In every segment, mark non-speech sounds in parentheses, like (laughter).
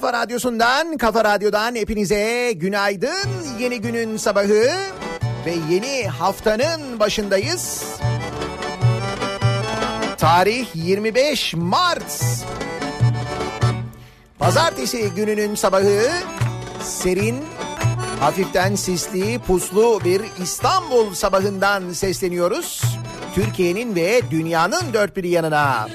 Kafa Radyosu'ndan, Kafa Radyo'dan hepinize günaydın. Yeni günün sabahı ve yeni haftanın başındayız. Tarih 25 Mart. Pazartesi gününün sabahı serin, hafiften sisli, puslu bir İstanbul sabahından sesleniyoruz. Türkiye'nin ve dünyanın dört bir yanına.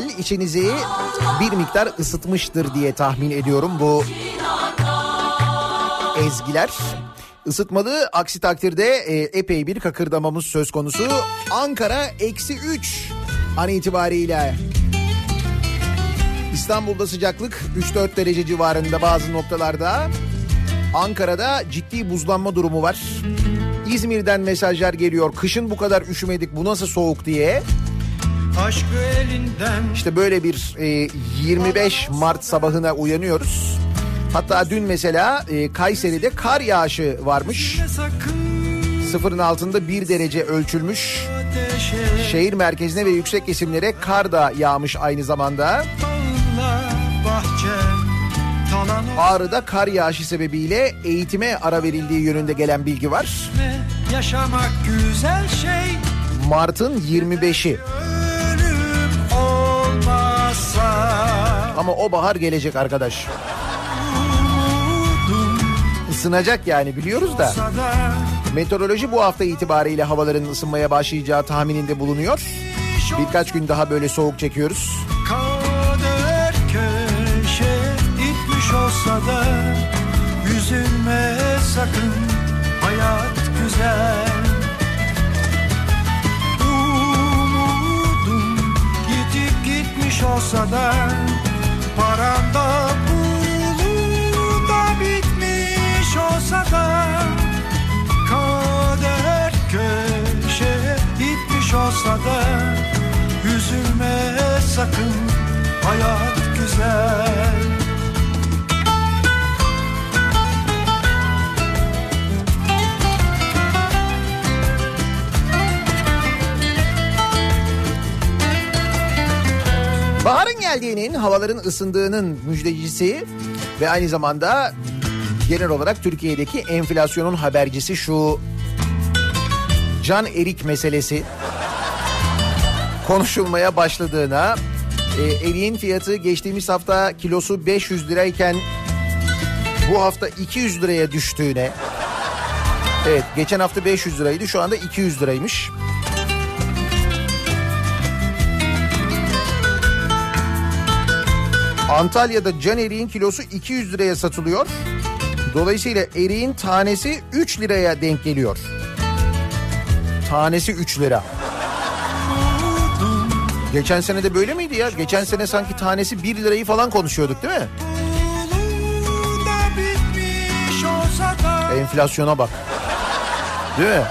Muhtemel içinizi bir miktar ısıtmıştır diye tahmin ediyorum bu ezgiler. Isıtmalı aksi takdirde e, epey bir kakırdamamız söz konusu. Ankara eksi 3 an itibariyle. İstanbul'da sıcaklık 3-4 derece civarında bazı noktalarda. Ankara'da ciddi buzlanma durumu var. İzmir'den mesajlar geliyor. Kışın bu kadar üşümedik bu nasıl soğuk diye. Aşkı elinden. İşte böyle bir e, 25 Mart sabahına uyanıyoruz. Hatta dün mesela e, Kayseri'de kar yağışı varmış. Sıfırın altında bir derece ölçülmüş. Şehir merkezine ve yüksek kesimlere kar da yağmış aynı zamanda. Ağrı'da kar yağışı sebebiyle eğitime ara verildiği yönünde gelen bilgi var. Yaşamak güzel şey. Mart'ın 25'i. Ama o bahar gelecek arkadaş. Isınacak yani biliyoruz da. Meteoroloji bu hafta itibariyle havaların ısınmaya başlayacağı tahmininde bulunuyor. Birkaç gün daha böyle soğuk çekiyoruz. Köşe olsa da üzülme sakın hayat güzel. Gitmiş olsa da paranda pulu da bitmiş olsa da kader köşe itmiş olsa da üzülme sakın hayat güzel Baharın geldiğinin, havaların ısındığının müjdecisi ve aynı zamanda genel olarak Türkiye'deki enflasyonun habercisi şu Can Erik meselesi konuşulmaya başladığına, e, eriğin fiyatı geçtiğimiz hafta kilosu 500 lirayken bu hafta 200 liraya düştüğüne. Evet geçen hafta 500 liraydı şu anda 200 liraymış. Antalya'da can eriğin kilosu 200 liraya satılıyor. Dolayısıyla eriğin tanesi 3 liraya denk geliyor. Tanesi 3 lira. Geçen sene de böyle miydi ya? Geçen sene sanki tanesi 1 lirayı falan konuşuyorduk değil mi? Enflasyona bak. Değil mi?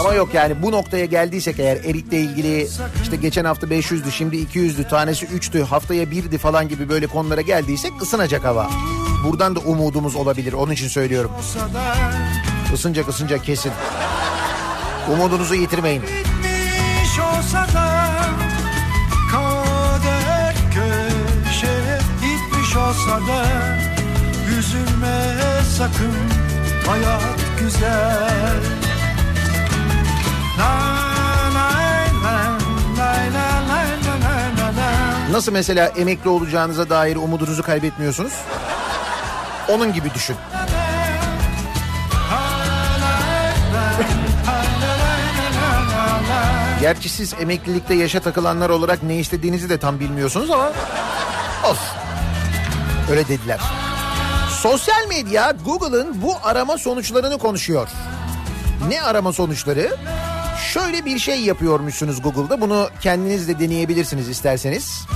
Ama yok yani bu noktaya geldiysek eğer erikle ilgili işte geçen hafta 500'dü şimdi 200'dü tanesi 3'tü haftaya 1'di falan gibi böyle konulara geldiysek ısınacak hava. Buradan da umudumuz olabilir onun için söylüyorum. Isınacak ısınacak kesin. Umudunuzu yitirmeyin. olsa da kader köşe gitmiş olsa da üzülme sakın hayat güzel. Nasıl mesela emekli olacağınıza dair umudunuzu kaybetmiyorsunuz? Onun gibi düşün. Gerçi siz emeklilikte yaşa takılanlar olarak ne istediğinizi de tam bilmiyorsunuz ama olsun. Öyle dediler. Sosyal medya Google'ın bu arama sonuçlarını konuşuyor. Ne arama sonuçları? Şöyle bir şey yapıyormuşsunuz Google'da. Bunu kendiniz de deneyebilirsiniz isterseniz.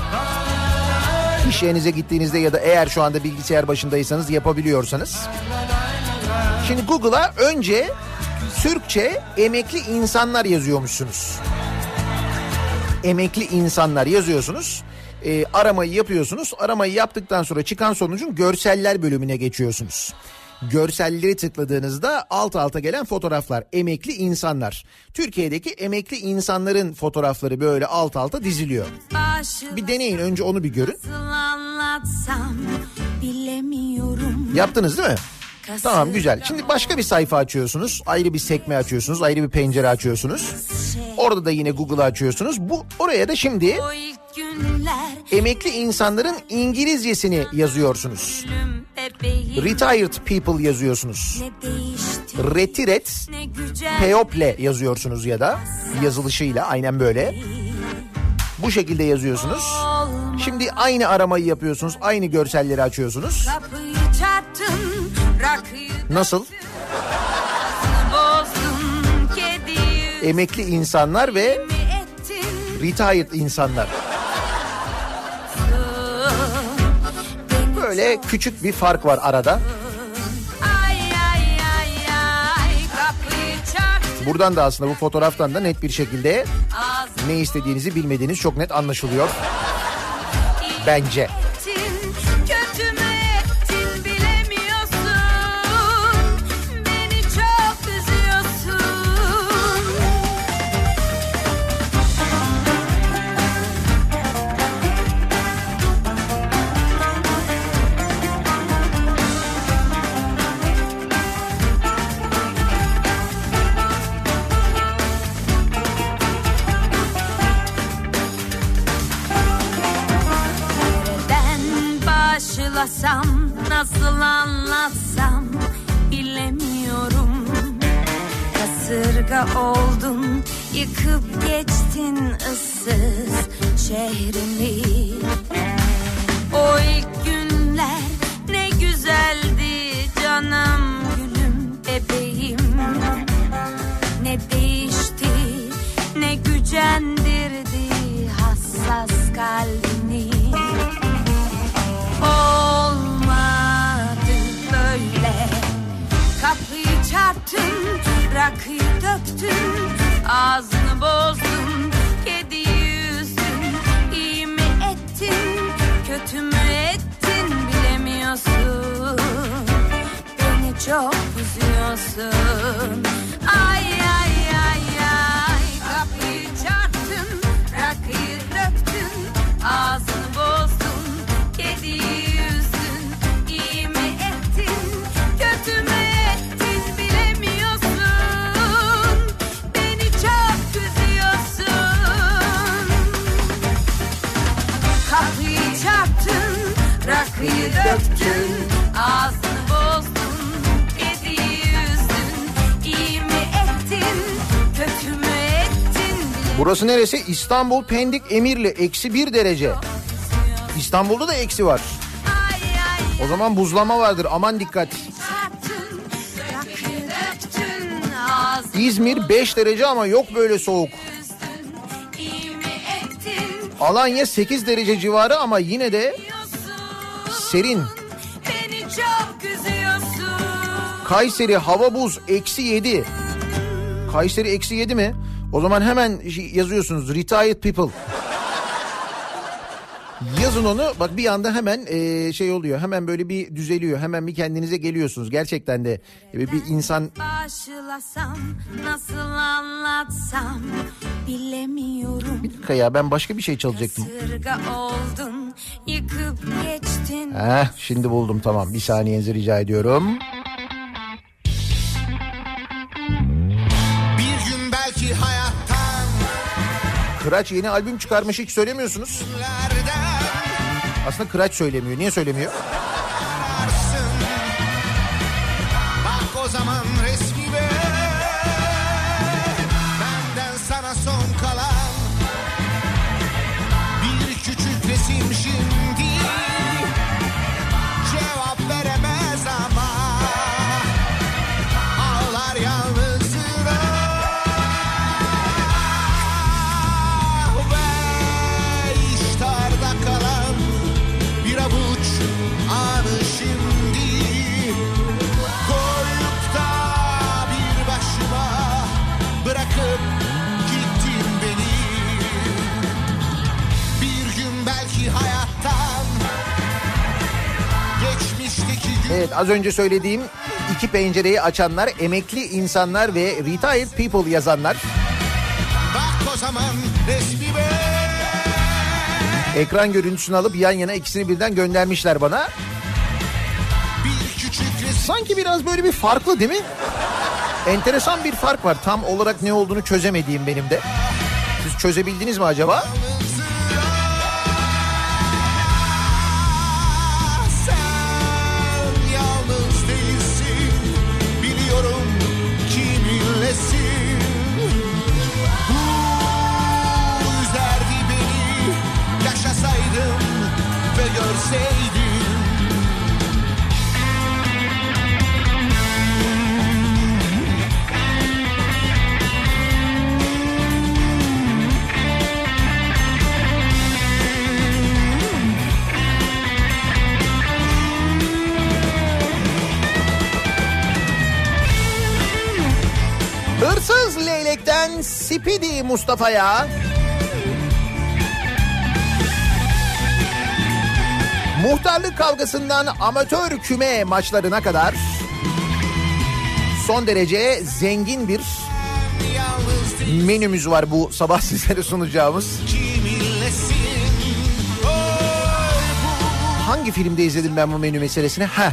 İş yerinize gittiğinizde ya da eğer şu anda bilgisayar başındaysanız yapabiliyorsanız. Şimdi Google'a önce Türkçe emekli insanlar yazıyormuşsunuz. Emekli insanlar yazıyorsunuz. E, aramayı yapıyorsunuz. Aramayı yaptıktan sonra çıkan sonucun görseller bölümüne geçiyorsunuz görselleri tıkladığınızda alt alta gelen fotoğraflar emekli insanlar. Türkiye'deki emekli insanların fotoğrafları böyle alt alta diziliyor. Bir deneyin önce onu bir görün. Yaptınız değil mi? Tamam güzel. Şimdi başka bir sayfa açıyorsunuz. Ayrı bir sekme açıyorsunuz. Ayrı bir pencere açıyorsunuz. Orada da yine Google açıyorsunuz. Bu oraya da şimdi emekli insanların İngilizcesini yazıyorsunuz. Retired people yazıyorsunuz. Retiret People yazıyorsunuz ya da yazılışıyla aynen böyle. Bu şekilde yazıyorsunuz. Şimdi aynı aramayı yapıyorsunuz. Aynı görselleri açıyorsunuz. Nasıl? Emekli insanlar ve retired insanlar. Böyle küçük bir fark var arada. Buradan da aslında bu fotoğraftan da net bir şekilde ne istediğinizi bilmediğiniz çok net anlaşılıyor. Bence. Anlatsam nasıl anlatsam bilemiyorum. Kasırga oldun yıkıp geçtin ıssız şehrimi. O ilk Burası neresi? İstanbul Pendik Emirli eksi bir derece. İstanbul'da da eksi var. O zaman buzlama vardır aman dikkat. İzmir 5 derece ama yok böyle soğuk. Alanya 8 derece civarı ama yine de serin. Kayseri hava buz eksi 7. Kayseri eksi 7 mi? O zaman hemen yazıyorsunuz retired people. Yazın onu bak bir anda hemen e, şey oluyor hemen böyle bir düzeliyor hemen bir kendinize geliyorsunuz gerçekten de e, bir insan Başlasam nasıl anlatsam bilemiyorum bir dakika ya ben başka bir şey çalacaktım. Oldun yıkıp geçtin Heh, şimdi buldum tamam bir saniyenizi rica ediyorum. Bir gün belki hayattan Kıraç yeni albüm çıkarmış hiç söylemiyorsunuz. Aslında Kıraç söylemiyor. Niye söylemiyor? Bak o zaman Evet az önce söylediğim iki pencereyi açanlar, emekli insanlar ve retired people yazanlar. bak o zaman resmime Ekran görüntüsünü alıp yan yana ikisini birden göndermişler bana. Sanki biraz böyle bir farklı değil mi? Enteresan bir fark var. Tam olarak ne olduğunu çözemediğim benim de. Siz çözebildiniz mi acaba? Sen Leylekten Spidi Mustafa'ya. Muhtarlık kavgasından amatör küme maçlarına kadar son derece zengin bir menümüz var bu sabah (laughs) sizlere sunacağımız. Hangi filmde izledim ben bu menü meselesini? Heh.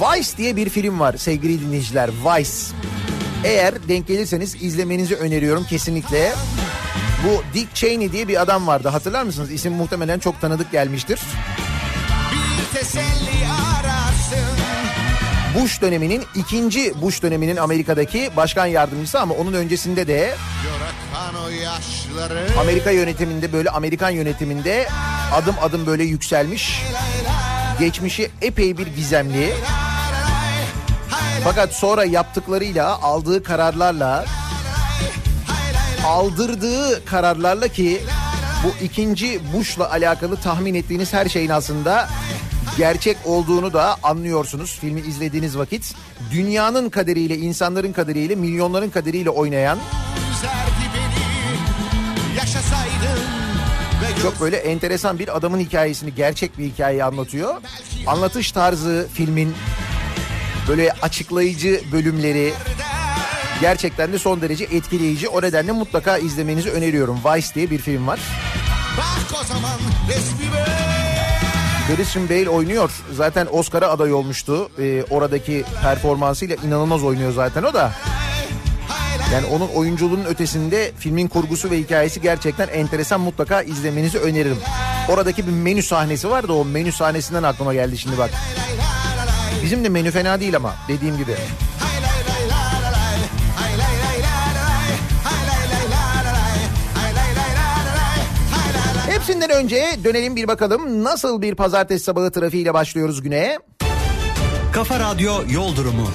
Vice diye bir film var sevgili dinleyiciler. Vice. Eğer denk gelirseniz izlemenizi öneriyorum kesinlikle. Bu Dick Cheney diye bir adam vardı hatırlar mısınız? İsim muhtemelen çok tanıdık gelmiştir. Bush döneminin ikinci Bush döneminin Amerika'daki başkan yardımcısı ama onun öncesinde de Amerika yönetiminde böyle Amerikan yönetiminde adım adım böyle yükselmiş. Geçmişi epey bir gizemli. Fakat sonra yaptıklarıyla, aldığı kararlarla, aldırdığı kararlarla ki bu ikinci Bush'la alakalı tahmin ettiğiniz her şeyin aslında gerçek olduğunu da anlıyorsunuz filmi izlediğiniz vakit. Dünyanın kaderiyle, insanların kaderiyle, milyonların kaderiyle oynayan çok böyle enteresan bir adamın hikayesini, gerçek bir hikayeyi anlatıyor. Anlatış tarzı filmin böyle açıklayıcı bölümleri gerçekten de son derece etkileyici. O nedenle mutlaka izlemenizi öneriyorum. Vice diye bir film var. Bak o zaman resmime Christian Bale oynuyor. Zaten Oscar'a aday olmuştu. Ee, oradaki performansıyla inanılmaz oynuyor zaten o da. Yani onun oyunculuğunun ötesinde filmin kurgusu ve hikayesi gerçekten enteresan. Mutlaka izlemenizi öneririm. Oradaki bir menü sahnesi var da o menü sahnesinden aklıma geldi şimdi bak. Bizim de menü fena değil ama dediğim gibi. Hepsinden önce dönelim bir bakalım nasıl bir pazartesi sabahı trafiğiyle başlıyoruz güne. Kafa Radyo Yol Durumu.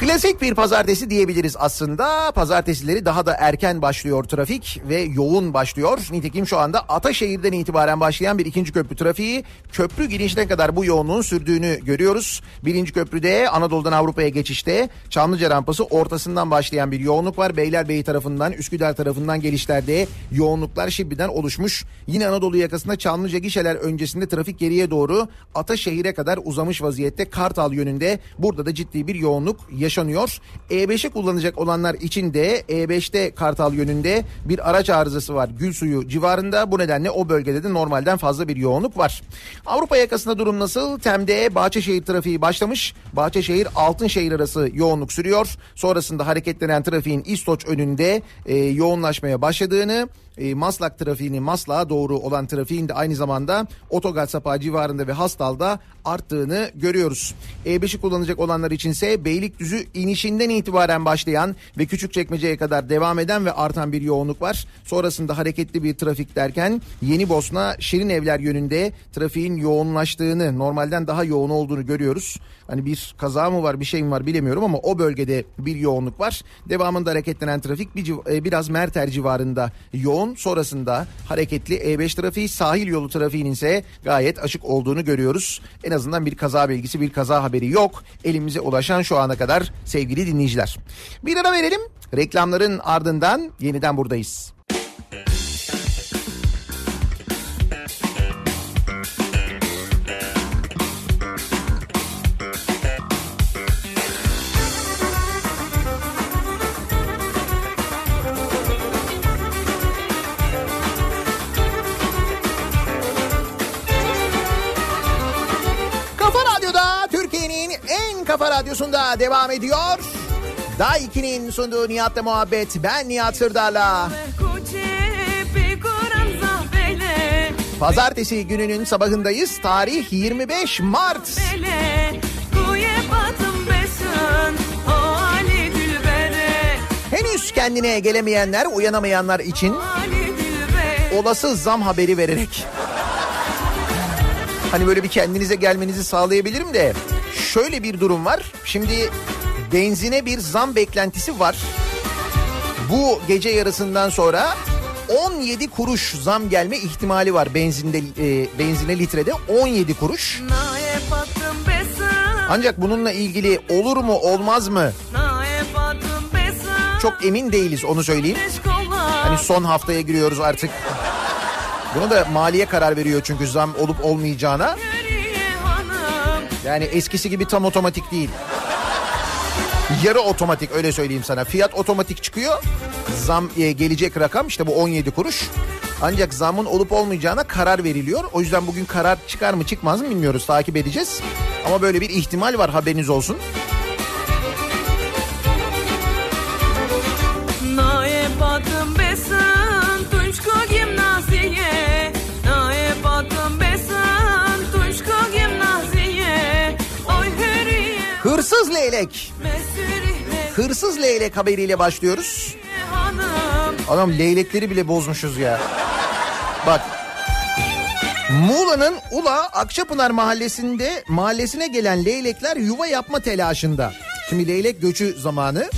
Klasik bir pazartesi diyebiliriz aslında. Pazartesileri daha da erken başlıyor trafik ve yoğun başlıyor. Nitekim şu anda Ataşehir'den itibaren başlayan bir ikinci köprü trafiği köprü girişine kadar bu yoğunluğun sürdüğünü görüyoruz. Birinci köprüde Anadolu'dan Avrupa'ya geçişte Çamlıca rampası ortasından başlayan bir yoğunluk var. Beylerbeyi tarafından Üsküdar tarafından gelişlerde yoğunluklar şimdiden oluşmuş. Yine Anadolu yakasında Çamlıca gişeler öncesinde trafik geriye doğru Ataşehir'e kadar uzamış vaziyette Kartal yönünde. Burada da ciddi bir yoğunluk yaşanıyor. E5'i kullanacak olanlar için de E5'te Kartal yönünde bir araç arızası var Gülsuyu civarında. Bu nedenle o bölgede de normalden fazla bir yoğunluk var. Avrupa yakasında durum nasıl? Tem'de Bahçeşehir trafiği başlamış. Bahçeşehir Altınşehir arası yoğunluk sürüyor. Sonrasında hareketlenen trafiğin İstoç önünde e, yoğunlaşmaya başladığını e, Maslak trafiğini Maslak'a doğru olan trafiğin de aynı zamanda Otogar Sapağı civarında ve Hastal'da arttığını görüyoruz. E5'i kullanacak olanlar içinse Beylikdüzü inişinden itibaren başlayan ve Küçükçekmece'ye kadar devam eden ve artan bir yoğunluk var. Sonrasında hareketli bir trafik derken Yeni Bosna Şirin Evler yönünde trafiğin yoğunlaştığını normalden daha yoğun olduğunu görüyoruz. Hani bir kaza mı var bir şey mi var bilemiyorum ama o bölgede bir yoğunluk var. Devamında hareketlenen trafik bir, e, biraz Merter civarında yoğun. Sonrasında hareketli E5 trafiği sahil yolu trafiğinin ise gayet açık olduğunu görüyoruz. En azından bir kaza bilgisi bir kaza haberi yok. Elimize ulaşan şu ana kadar sevgili dinleyiciler. Bir ara verelim. Reklamların ardından yeniden buradayız. Kafa radyosunda devam ediyor. Daha 2'nin sunduğu Nihat'la muhabbet. Ben Nihat Sırdar'la. Pazartesi gününün sabahındayız. Tarih 25 Mart. Henüz kendine gelemeyenler, uyanamayanlar için olası zam haberi vererek. Hani böyle bir kendinize gelmenizi sağlayabilirim de şöyle bir durum var. Şimdi benzine bir zam beklentisi var. Bu gece yarısından sonra 17 kuruş zam gelme ihtimali var benzinde e, benzine litrede 17 kuruş. Ancak bununla ilgili olur mu olmaz mı? Çok emin değiliz onu söyleyeyim. Hani son haftaya giriyoruz artık. Bunu da maliye karar veriyor çünkü zam olup olmayacağına. Yani eskisi gibi tam otomatik değil. Yarı otomatik öyle söyleyeyim sana. Fiyat otomatik çıkıyor. Zam e, gelecek rakam işte bu 17 kuruş. Ancak zamın olup olmayacağına karar veriliyor. O yüzden bugün karar çıkar mı çıkmaz mı bilmiyoruz. Takip edeceğiz. Ama böyle bir ihtimal var haberiniz olsun. Hırsız leylek. Hırsız leylek haberiyle başlıyoruz. Adam leylekleri bile bozmuşuz ya. Bak. Muğla'nın Ula Akçapınar mahallesinde mahallesine gelen leylekler yuva yapma telaşında. Şimdi leylek göçü zamanı.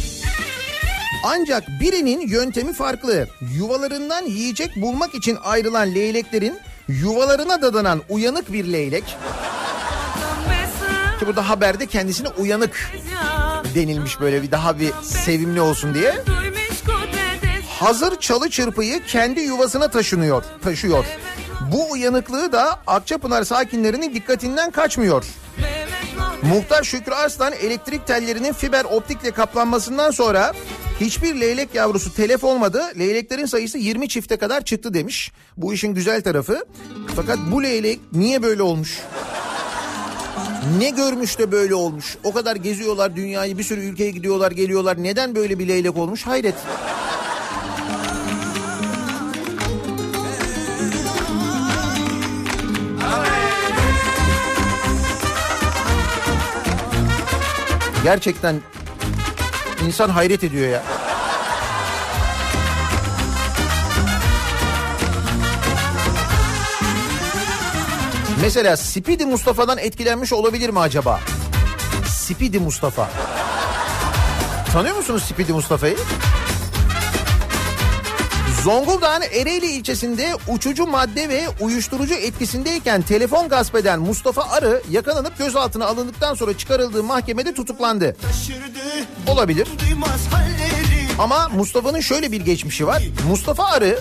Ancak birinin yöntemi farklı. Yuvalarından yiyecek bulmak için ayrılan leyleklerin yuvalarına dadanan uyanık bir leylek. Ki burada haberde kendisine uyanık denilmiş böyle bir daha bir sevimli olsun diye. Hazır çalı çırpıyı kendi yuvasına taşınıyor, taşıyor. Bu uyanıklığı da Akçapınar sakinlerinin dikkatinden kaçmıyor. Muhtar Şükrü Arslan elektrik tellerinin fiber optikle kaplanmasından sonra hiçbir leylek yavrusu telef olmadı. Leyleklerin sayısı 20 çifte kadar çıktı demiş. Bu işin güzel tarafı. Fakat bu leylek niye böyle olmuş? Ne görmüş de böyle olmuş? O kadar geziyorlar dünyayı bir sürü ülkeye gidiyorlar geliyorlar. Neden böyle bir leylek olmuş? Hayret. Gerçekten insan hayret ediyor ya. Mesela Speedy Mustafa'dan etkilenmiş olabilir mi acaba? Speedy Mustafa. Tanıyor musunuz Speedy Mustafa'yı? Zonguldak'ın Ereğli ilçesinde uçucu madde ve uyuşturucu etkisindeyken telefon gasp eden Mustafa Arı yakalanıp gözaltına alındıktan sonra çıkarıldığı mahkemede tutuklandı. Olabilir. Ama Mustafa'nın şöyle bir geçmişi var. Mustafa Arı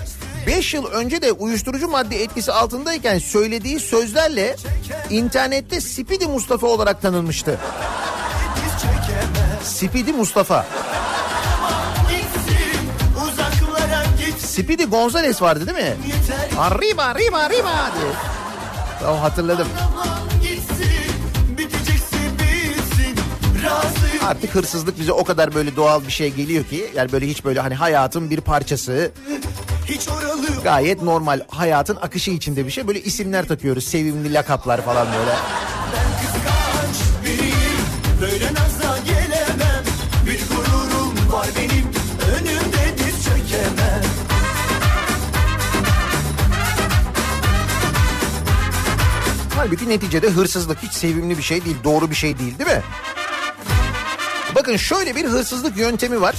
5 yıl önce de uyuşturucu madde etkisi altındayken söylediği sözlerle internette Speedy Mustafa olarak tanınmıştı. Speedy Mustafa. Speedy Gonzales vardı değil mi? Arriba arriba arriba diye. Tamam hatırladım. Gitsin bitecekse bitsin razıyım Artık hırsızlık bize o kadar böyle doğal bir şey geliyor ki yani böyle hiç böyle hani hayatın bir parçası. Gayet normal hayatın akışı içinde bir şey. Böyle isimler takıyoruz sevimli lakaplar falan böyle. Böyle naza gelemem. Bir gururum var benim Önümde diz çökemem. Halbuki neticede hırsızlık hiç sevimli bir şey değil doğru bir şey değil değil mi? Bakın şöyle bir hırsızlık yöntemi var.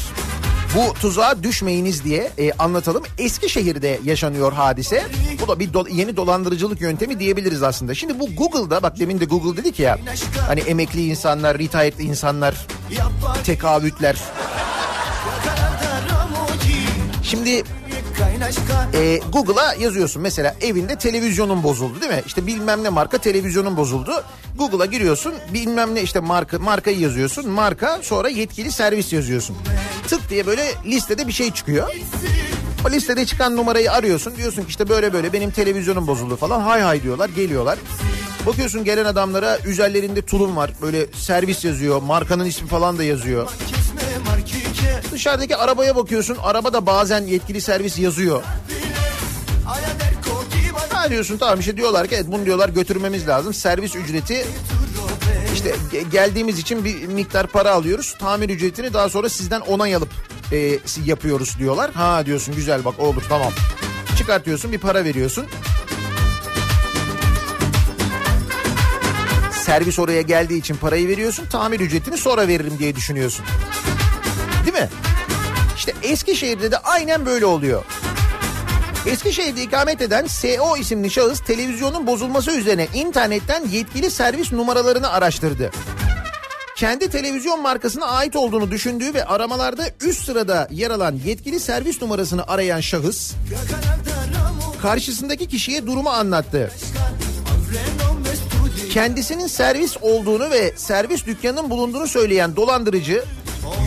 Bu tuzağa düşmeyiniz diye e, anlatalım. Eskişehir'de yaşanıyor hadise. Bu da bir do- yeni dolandırıcılık yöntemi diyebiliriz aslında. Şimdi bu Google'da bak demin de Google dedik ya. Hani emekli insanlar, retired insanlar, tekavütler. Şimdi Kaynaşka e, Google'a yazıyorsun mesela evinde televizyonun bozuldu değil mi? İşte bilmem ne marka televizyonun bozuldu. Google'a giriyorsun bilmem ne işte marka markayı yazıyorsun. Marka sonra yetkili servis yazıyorsun. Tık diye böyle listede bir şey çıkıyor. O listede çıkan numarayı arıyorsun. Diyorsun ki işte böyle böyle benim televizyonum bozuldu falan. Hay hay diyorlar geliyorlar. Bakıyorsun gelen adamlara üzerlerinde tulum var. Böyle servis yazıyor. Markanın ismi falan da yazıyor. markike Dışarıdaki arabaya bakıyorsun. Araba da bazen yetkili servis yazıyor. Ha diyorsun tamam işte diyorlar ki evet bunu diyorlar götürmemiz lazım. Servis ücreti işte ge- geldiğimiz için bir miktar para alıyoruz. Tamir ücretini daha sonra sizden onay alıp e, yapıyoruz diyorlar. Ha diyorsun güzel bak olur tamam. Çıkartıyorsun bir para veriyorsun. Servis oraya geldiği için parayı veriyorsun. Tamir ücretini sonra veririm diye düşünüyorsun. Değil mi? İşte Eskişehir'de de aynen böyle oluyor. Eskişehir'de ikamet eden SO isimli şahıs televizyonun bozulması üzerine internetten yetkili servis numaralarını araştırdı. Kendi televizyon markasına ait olduğunu düşündüğü ve aramalarda üst sırada yer alan yetkili servis numarasını arayan şahıs karşısındaki kişiye durumu anlattı. Kendisinin servis olduğunu ve servis dükkanının bulunduğunu söyleyen dolandırıcı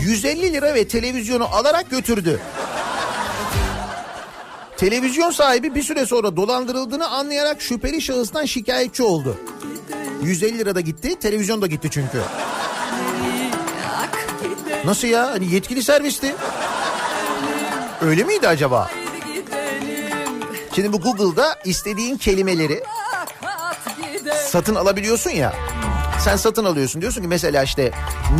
150 lira ve televizyonu alarak götürdü. Televizyon sahibi bir süre sonra dolandırıldığını anlayarak şüpheli şahıstan şikayetçi oldu. 150 lira da gitti, televizyon da gitti çünkü. Nasıl ya? Hani yetkili servisti. Öyle miydi acaba? Şimdi bu Google'da istediğin kelimeleri satın alabiliyorsun ya. Sen satın alıyorsun diyorsun ki mesela işte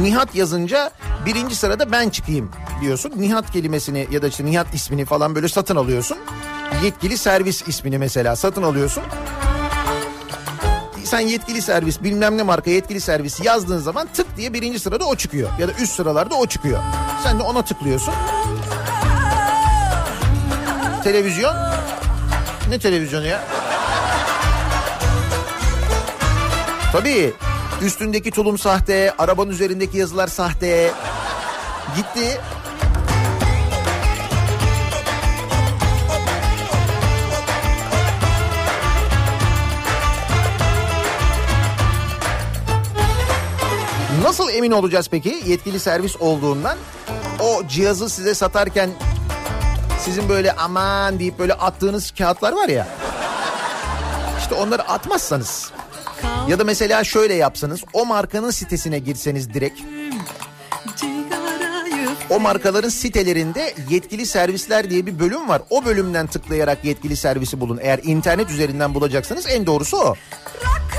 Nihat yazınca birinci sırada ben çıkayım diyorsun. Nihat kelimesini ya da işte Nihat ismini falan böyle satın alıyorsun. Yetkili servis ismini mesela satın alıyorsun. Sen yetkili servis bilmem ne marka yetkili servis yazdığın zaman tık diye birinci sırada o çıkıyor. Ya da üst sıralarda o çıkıyor. Sen de ona tıklıyorsun. Televizyon. Ne televizyonu ya? Tabii üstündeki tulum sahte, arabanın üzerindeki yazılar sahte. Gitti. Nasıl emin olacağız peki yetkili servis olduğundan? O cihazı size satarken sizin böyle aman deyip böyle attığınız kağıtlar var ya. İşte onları atmazsanız ya da mesela şöyle yapsanız o markanın sitesine girseniz direkt o markaların sitelerinde yetkili servisler diye bir bölüm var. O bölümden tıklayarak yetkili servisi bulun. Eğer internet üzerinden bulacaksanız en doğrusu o. Rakıda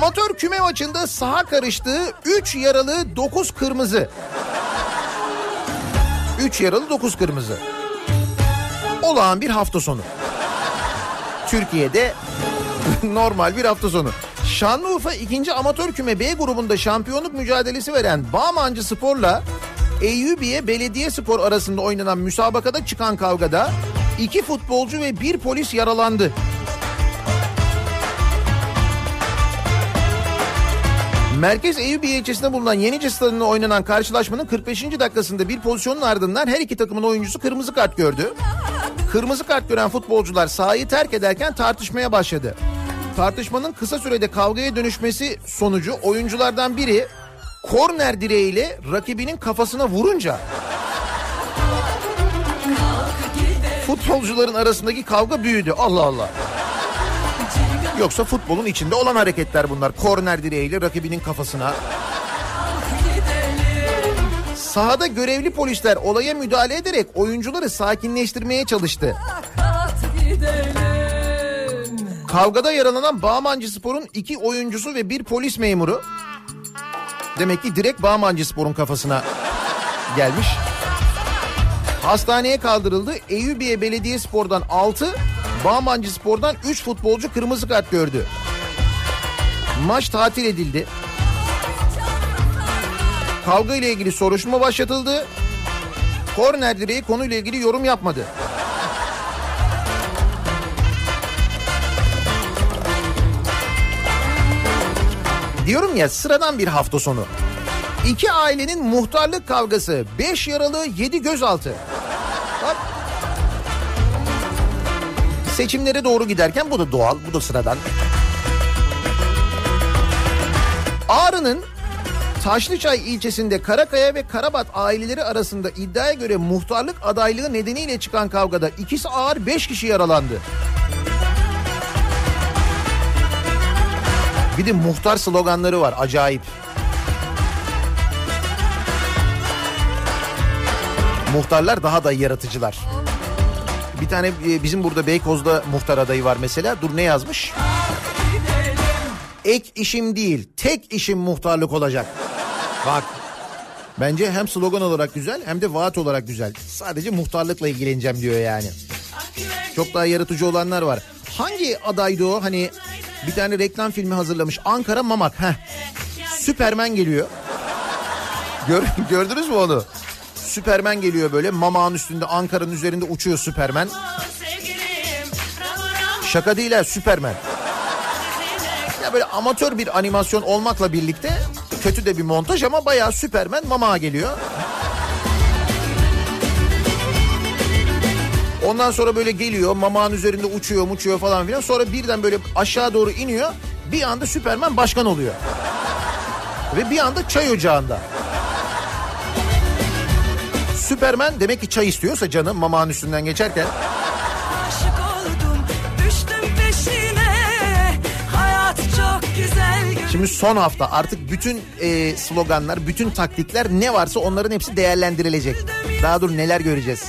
Amatör küme maçında saha karıştığı 3 yaralı 9 kırmızı. 3 yaralı 9 kırmızı. Olağan bir hafta sonu. Türkiye'de (laughs) normal bir hafta sonu. Şanlıurfa 2. Amatör Küme B grubunda şampiyonluk mücadelesi veren Bağmancı Spor'la Eyyubiye Belediye Spor arasında oynanan müsabakada çıkan kavgada iki futbolcu ve bir polis yaralandı. Merkez Eyüpiye ilçesinde bulunan Yenice Stadı'nda oynanan karşılaşmanın 45. dakikasında bir pozisyonun ardından her iki takımın oyuncusu kırmızı kart gördü. Kırmızı kart gören futbolcular sahayı terk ederken tartışmaya başladı. Tartışmanın kısa sürede kavgaya dönüşmesi sonucu oyunculardan biri korner direğiyle rakibinin kafasına vurunca futbolcuların arasındaki kavga büyüdü. Allah Allah. Yoksa futbolun içinde olan hareketler bunlar. Korner direğiyle rakibinin kafasına. Sahada görevli polisler olaya müdahale ederek oyuncuları sakinleştirmeye çalıştı. Kavgada yaralanan Bağmancı Spor'un iki oyuncusu ve bir polis memuru demek ki direkt Bağmancı Spor'un kafasına gelmiş. Hastaneye kaldırıldı. Eyüpiye Belediye Spor'dan 6, Bağmancı Spor'dan 3 futbolcu kırmızı kart gördü. Maç tatil edildi. Kavga ile ilgili soruşturma başlatıldı. Korner direği konuyla ilgili yorum yapmadı. Diyorum ya sıradan bir hafta sonu. İki ailenin muhtarlık kavgası. Beş yaralı yedi gözaltı. Seçimlere doğru giderken bu da doğal, bu da sıradan. Ağrı'nın Taşlıçay ilçesinde Karakaya ve Karabat aileleri arasında iddiaya göre muhtarlık adaylığı nedeniyle çıkan kavgada ikisi ağır beş kişi yaralandı. Bir de muhtar sloganları var acayip. Muhtarlar daha da yaratıcılar. Bir tane e, bizim burada Beykoz'da muhtar adayı var mesela. Dur ne yazmış? Ek işim değil, tek işim muhtarlık olacak. Bak. Bence hem slogan olarak güzel hem de vaat olarak güzel. Sadece muhtarlıkla ilgileneceğim diyor yani. Çok daha yaratıcı olanlar var. Hangi adaydı o? Hani bir tane reklam filmi hazırlamış. Ankara Mamak. Heh. Süpermen geliyor. Gör, (laughs) gördünüz mü onu? Süpermen geliyor böyle mamağın üstünde Ankara'nın üzerinde uçuyor Süpermen. Şaka değil ha Süpermen. Ya böyle amatör bir animasyon olmakla birlikte kötü de bir montaj ama bayağı Süpermen mamağa geliyor. Ondan sonra böyle geliyor mamağın üzerinde uçuyor uçuyor falan filan. Sonra birden böyle aşağı doğru iniyor. Bir anda Süpermen başkan oluyor. Ve bir anda çay ocağında. Süpermen demek ki çay istiyorsa canım mamağın üstünden geçerken. Şimdi son hafta artık bütün e, sloganlar, bütün taktikler ne varsa onların hepsi değerlendirilecek. Daha dur neler göreceğiz.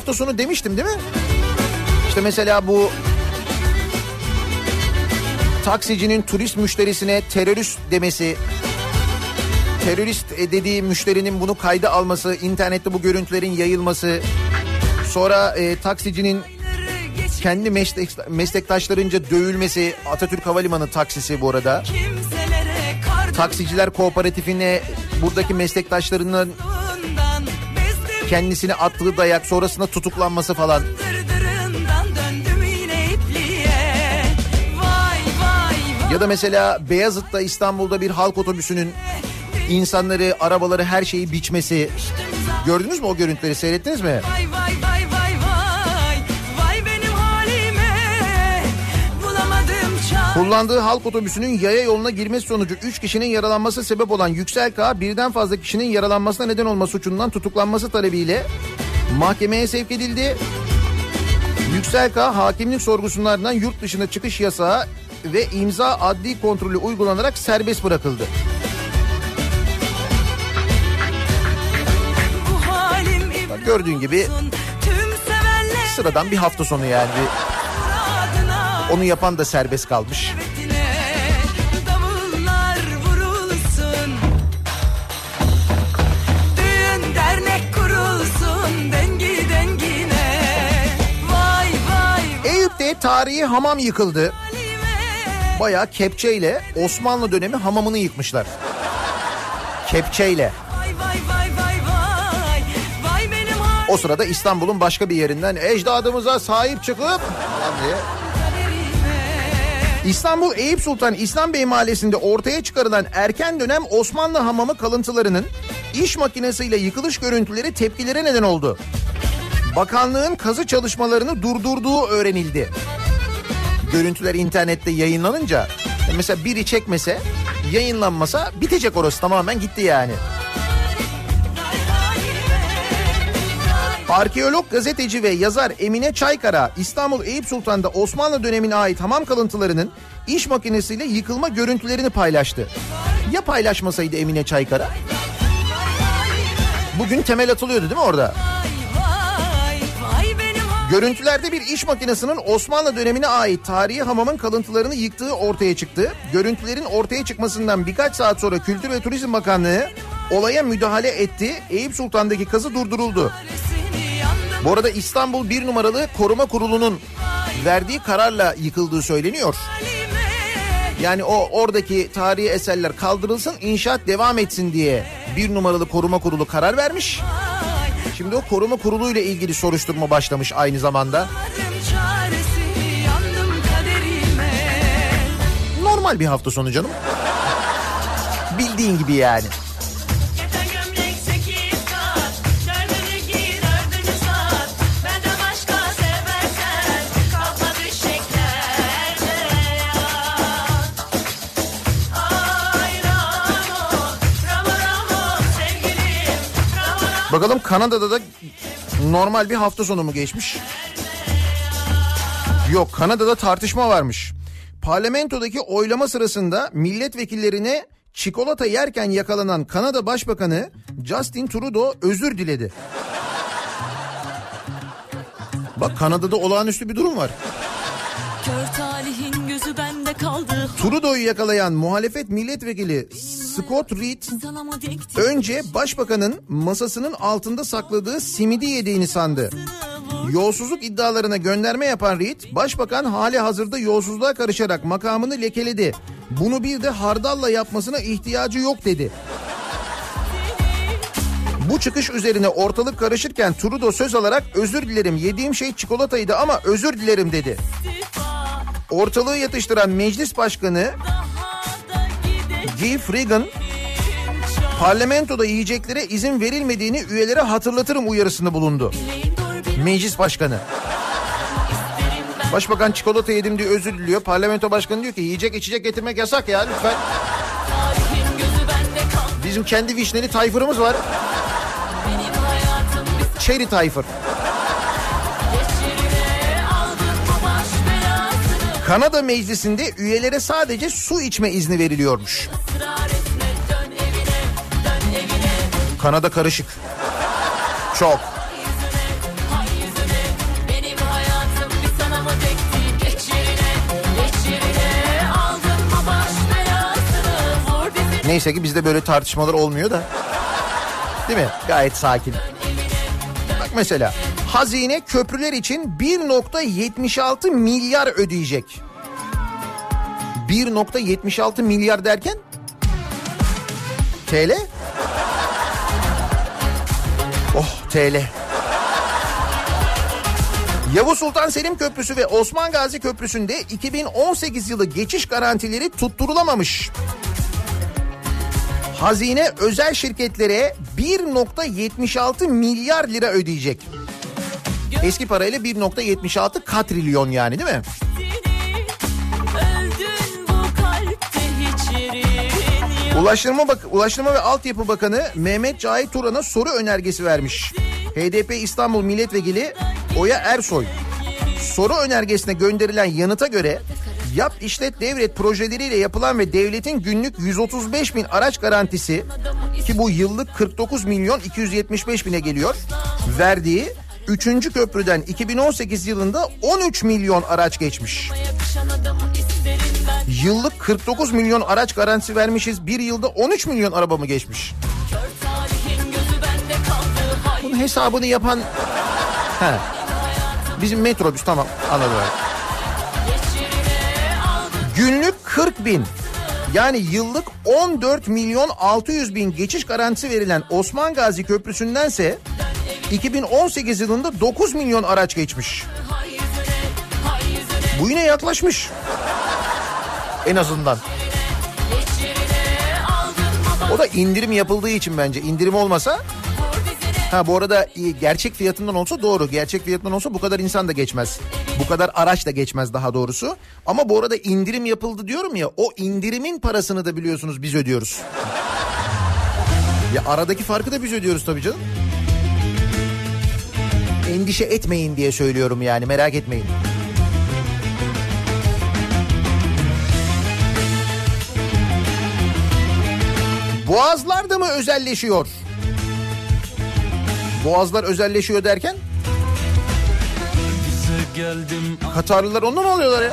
Hafta sonu demiştim değil mi? İşte mesela bu taksicinin turist müşterisine terörist demesi, terörist e, dediği müşterinin bunu kayda alması, internette bu görüntülerin yayılması, sonra e, taksicinin kendi meslek, meslektaşlarınca dövülmesi, Atatürk Havalimanı taksisi bu arada. Taksiciler Kooperatifine buradaki meslektaşlarının Kendisine attığı dayak sonrasında tutuklanması falan. Ya da mesela Beyazıt'ta İstanbul'da bir halk otobüsünün insanları, arabaları, her şeyi biçmesi. Gördünüz mü o görüntüleri seyrettiniz mi? Vay vay Kullandığı halk otobüsünün yaya yoluna girmesi sonucu 3 kişinin yaralanması sebep olan Yüksel K birden fazla kişinin yaralanmasına neden olma suçundan tutuklanması talebiyle mahkemeye sevk edildi. Yüksel K hakimlik sorgusunlardan yurt dışına çıkış yasağı ve imza adli kontrolü uygulanarak serbest bırakıldı. Gördüğün gibi sıradan bir hafta sonu yani. Onu yapan da serbest kalmış. Eyüp'te tarihi hamam yıkıldı. Bayağı kepçeyle Osmanlı dönemi hamamını yıkmışlar. Kepçeyle. Vay vay vay vay vay Vay benim halim O sırada İstanbul'un başka bir yerinden ecdadımıza sahip çıkıp diye İstanbul Eyüp Sultan İslam Bey Mahallesi'nde ortaya çıkarılan erken dönem Osmanlı hamamı kalıntılarının iş makinesiyle yıkılış görüntüleri tepkilere neden oldu. Bakanlığın kazı çalışmalarını durdurduğu öğrenildi. Görüntüler internette yayınlanınca mesela biri çekmese yayınlanmasa bitecek orası tamamen gitti yani. Arkeolog, gazeteci ve yazar Emine Çaykara İstanbul Eyüp Sultan'da Osmanlı dönemine ait hamam kalıntılarının iş makinesiyle yıkılma görüntülerini paylaştı. Ya paylaşmasaydı Emine Çaykara? Bugün temel atılıyordu değil mi orada? Görüntülerde bir iş makinesinin Osmanlı dönemine ait tarihi hamamın kalıntılarını yıktığı ortaya çıktı. Görüntülerin ortaya çıkmasından birkaç saat sonra Kültür ve Turizm Bakanlığı olaya müdahale etti. Eyüp Sultan'daki kazı durduruldu. Bu arada İstanbul 1 numaralı koruma kurulunun verdiği kararla yıkıldığı söyleniyor. Yani o oradaki tarihi eserler kaldırılsın, inşaat devam etsin diye bir numaralı koruma kurulu karar vermiş. Şimdi o koruma kurulu ile ilgili soruşturma başlamış aynı zamanda. Normal bir hafta sonu canım. Bildiğin gibi yani. Bakalım Kanada'da da normal bir hafta sonu mu geçmiş? Yok Kanada'da tartışma varmış. Parlamentodaki oylama sırasında milletvekillerine çikolata yerken yakalanan Kanada Başbakanı Justin Trudeau özür diledi. Bak Kanada'da olağanüstü bir durum var. Kör talihin gözü kaldı. Trudeau'yu yakalayan muhalefet milletvekili Scott Reed önce başbakanın masasının altında sakladığı simidi yediğini sandı. Yolsuzluk iddialarına gönderme yapan Reed, başbakan hali hazırda yolsuzluğa karışarak makamını lekeledi. Bunu bir de hardalla yapmasına ihtiyacı yok dedi. Bu çıkış üzerine ortalık karışırken Trudeau söz alarak özür dilerim yediğim şey çikolataydı ama özür dilerim dedi. Ortalığı yatıştıran meclis başkanı Guy Frigan parlamentoda yiyeceklere izin verilmediğini üyelere hatırlatırım uyarısında bulundu. Meclis başkanı. Başbakan çikolata yedim diye özür diliyor. Parlamento başkanı diyor ki yiyecek içecek getirmek yasak ya lütfen. Bizim kendi vişneli tayfırımız var. Baş belasını. Kanada meclisinde üyelere sadece su içme izni veriliyormuş. Kanada karışık. Çok. Neyse ki bizde böyle tartışmalar olmuyor da. Değil mi? Gayet sakin. Bak mesela hazine köprüler için 1.76 milyar ödeyecek. 1.76 milyar derken TL? Oh TL. Yavuz Sultan Selim Köprüsü ve Osman Gazi Köprüsü'nde 2018 yılı geçiş garantileri tutturulamamış hazine özel şirketlere 1.76 milyar lira ödeyecek. Eski parayla 1.76 katrilyon yani değil mi? Ulaştırma, Bak Ulaştırma ve Altyapı Bakanı Mehmet Cahit Turan'a soru önergesi vermiş. HDP İstanbul Milletvekili Oya Ersoy. Soru önergesine gönderilen yanıta göre yap işlet devlet projeleriyle yapılan ve devletin günlük 135 bin araç garantisi ki bu yıllık 49 milyon 275 bine geliyor verdiği 3. köprüden 2018 yılında 13 milyon araç geçmiş. Yıllık 49 milyon araç garantisi vermişiz. Bir yılda 13 milyon araba mı geçmiş? Bunun hesabını yapan... (laughs) He. Bizim metrobüs tamam anladım. Günlük 40 bin. Yani yıllık 14 milyon 600 bin geçiş garantisi verilen Osman Gazi Köprüsü'ndense 2018 yılında 9 milyon araç geçmiş. Bu yine yaklaşmış. En azından. O da indirim yapıldığı için bence. İndirim olmasa Ha bu arada e, gerçek fiyatından olsa doğru. Gerçek fiyatından olsa bu kadar insan da geçmez. Bu kadar araç da geçmez daha doğrusu. Ama bu arada indirim yapıldı diyorum ya. O indirimin parasını da biliyorsunuz biz ödüyoruz. Ya aradaki farkı da biz ödüyoruz tabii canım. Endişe etmeyin diye söylüyorum yani merak etmeyin. Boğazlar da mı özelleşiyor? Boğazlar özelleşiyor derken Katarlılar ondan mı alıyorlar ya?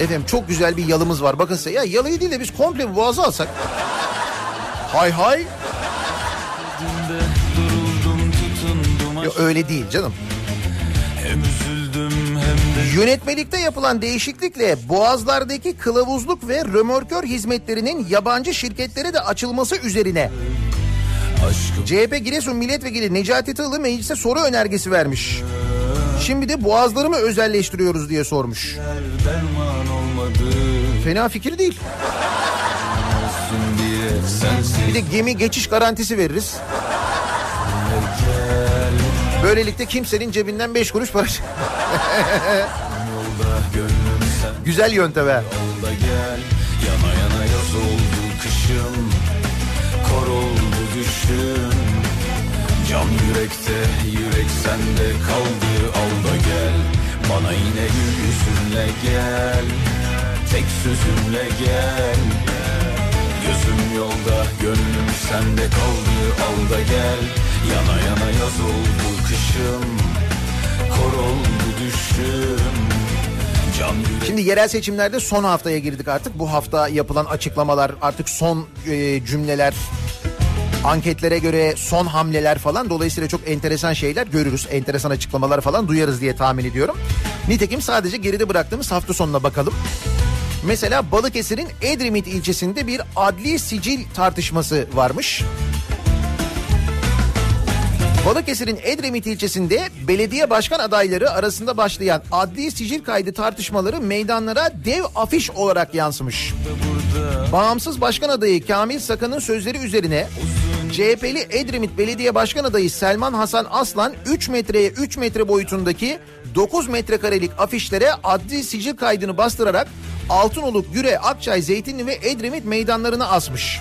Efendim çok güzel bir yalımız var. Bakın size ya yalıyı değil de biz komple bir boğazı alsak. Hay hay. Ya öyle değil canım. Hem üzüldüm hem de Yönetmelikte yapılan değişiklikle boğazlardaki kılavuzluk ve römorkör hizmetlerinin yabancı şirketlere de açılması üzerine CHP Giresun Milletvekili Necati Tığlı meclise soru önergesi vermiş. Şimdi de boğazları mı özelleştiriyoruz diye sormuş. Fena fikir değil. Bir de gemi geçiş garantisi veririz. Böylelikle kimsenin cebinden 5 kuruş para (laughs) Güzel yöntem ha. Düşüm Can yürekte yürek sende kaldı al da gel. Bana yine yüzünle gel. Tek sözümle gel. Gözüm yolda gönlüm sende kaldı al da gel. Yana yana yaz oldu kışım Kor oldu düşüm. Şimdi yerel seçimlerde son haftaya girdik artık. Bu hafta yapılan açıklamalar artık son e, cümleler anketlere göre son hamleler falan dolayısıyla çok enteresan şeyler görürüz. Enteresan açıklamalar falan duyarız diye tahmin ediyorum. Nitekim sadece geride bıraktığımız hafta sonuna bakalım. Mesela Balıkesir'in Edremit ilçesinde bir adli sicil tartışması varmış. Balıkesir'in Edremit ilçesinde belediye başkan adayları arasında başlayan adli sicil kaydı tartışmaları meydanlara dev afiş olarak yansımış. Bağımsız başkan adayı Kamil Sakan'ın sözleri üzerine CHP'li Edremit Belediye Başkan adayı Selman Hasan Aslan 3 metreye 3 metre boyutundaki 9 metrekarelik afişlere adli sicil kaydını bastırarak Altınoluk, Güre, Akçay, Zeytinli ve Edremit meydanlarına asmış.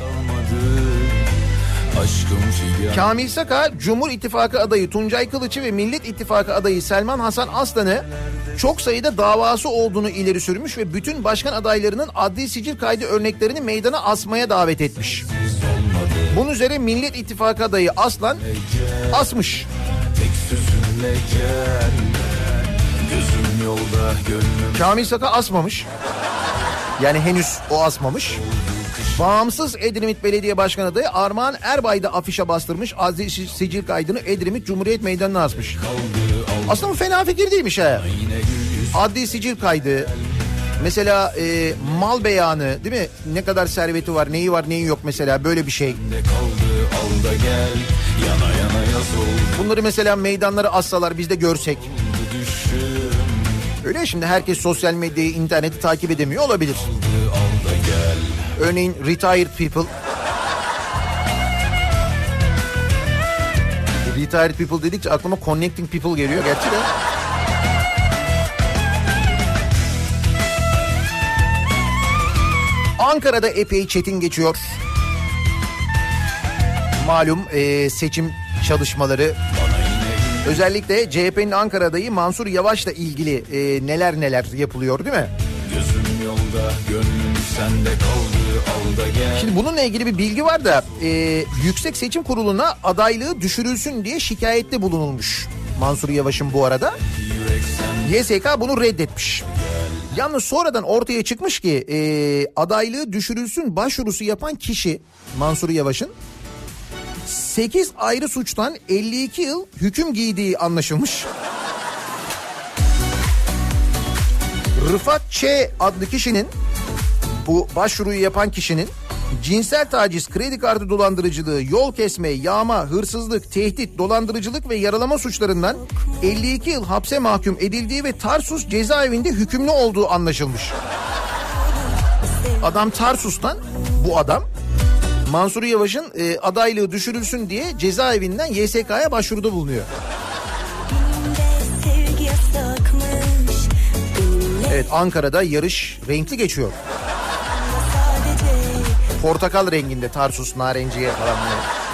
Kamil Saka, Cumhur İttifakı adayı Tuncay Kılıç'ı ve Millet İttifakı adayı Selman Hasan Aslan'ı çok sayıda davası olduğunu ileri sürmüş ve bütün başkan adaylarının adli sicil kaydı örneklerini meydana asmaya davet etmiş. Bunun üzerine Millet İttifakı adayı Aslan asmış. Yolda Kamil Saka asmamış. Yani henüz o asmamış. Bağımsız Edremit Belediye Başkanı adayı Armağan Erbay da afişe bastırmış. Adli sicil kaydını Edremit Cumhuriyet Meydanı'na asmış. Aslında bu fena fikir değilmiş ha. Adli sicil kaydı. Mesela e, mal beyanı değil mi? Ne kadar serveti var, neyi var, neyi yok mesela böyle bir şey. kaldı gel Yana yana Bunları mesela meydanlara assalar biz de görsek. Öyle şimdi herkes sosyal medyayı, interneti takip edemiyor olabilir. Gel Örneğin retired people. Retired people dedikçe aklıma connecting people geliyor gerçi de. Ankara'da epey çetin geçiyor. Malum e, seçim çalışmaları. Özellikle CHP'nin Ankara adayı Mansur Yavaş'la ilgili e, neler neler yapılıyor değil mi? Gözüm yolda gönlüm sende kaldı al da gel Şimdi bununla ilgili bir bilgi var da e, Yüksek Seçim Kurulu'na adaylığı düşürülsün diye şikayette bulunulmuş. Mansur Yavaş'ın bu arada. Yürek YSK bunu reddetmiş. Yalnız sonradan ortaya çıkmış ki e, adaylığı düşürülsün başvurusu yapan kişi Mansur Yavaş'ın 8 ayrı suçtan 52 yıl hüküm giydiği anlaşılmış. Rıfat Ç adlı kişinin bu başvuruyu yapan kişinin cinsel taciz, kredi kartı dolandırıcılığı, yol kesme, yağma, hırsızlık, tehdit, dolandırıcılık ve yaralama suçlarından 52 yıl hapse mahkum edildiği ve Tarsus cezaevinde hükümlü olduğu anlaşılmış. Adam Tarsus'tan bu adam Mansur Yavaş'ın e, adaylığı düşürülsün diye cezaevinden YSK'ya başvuruda bulunuyor. Evet Ankara'da yarış renkli geçiyor. Portakal renginde Tarsus narenciye falan böyle.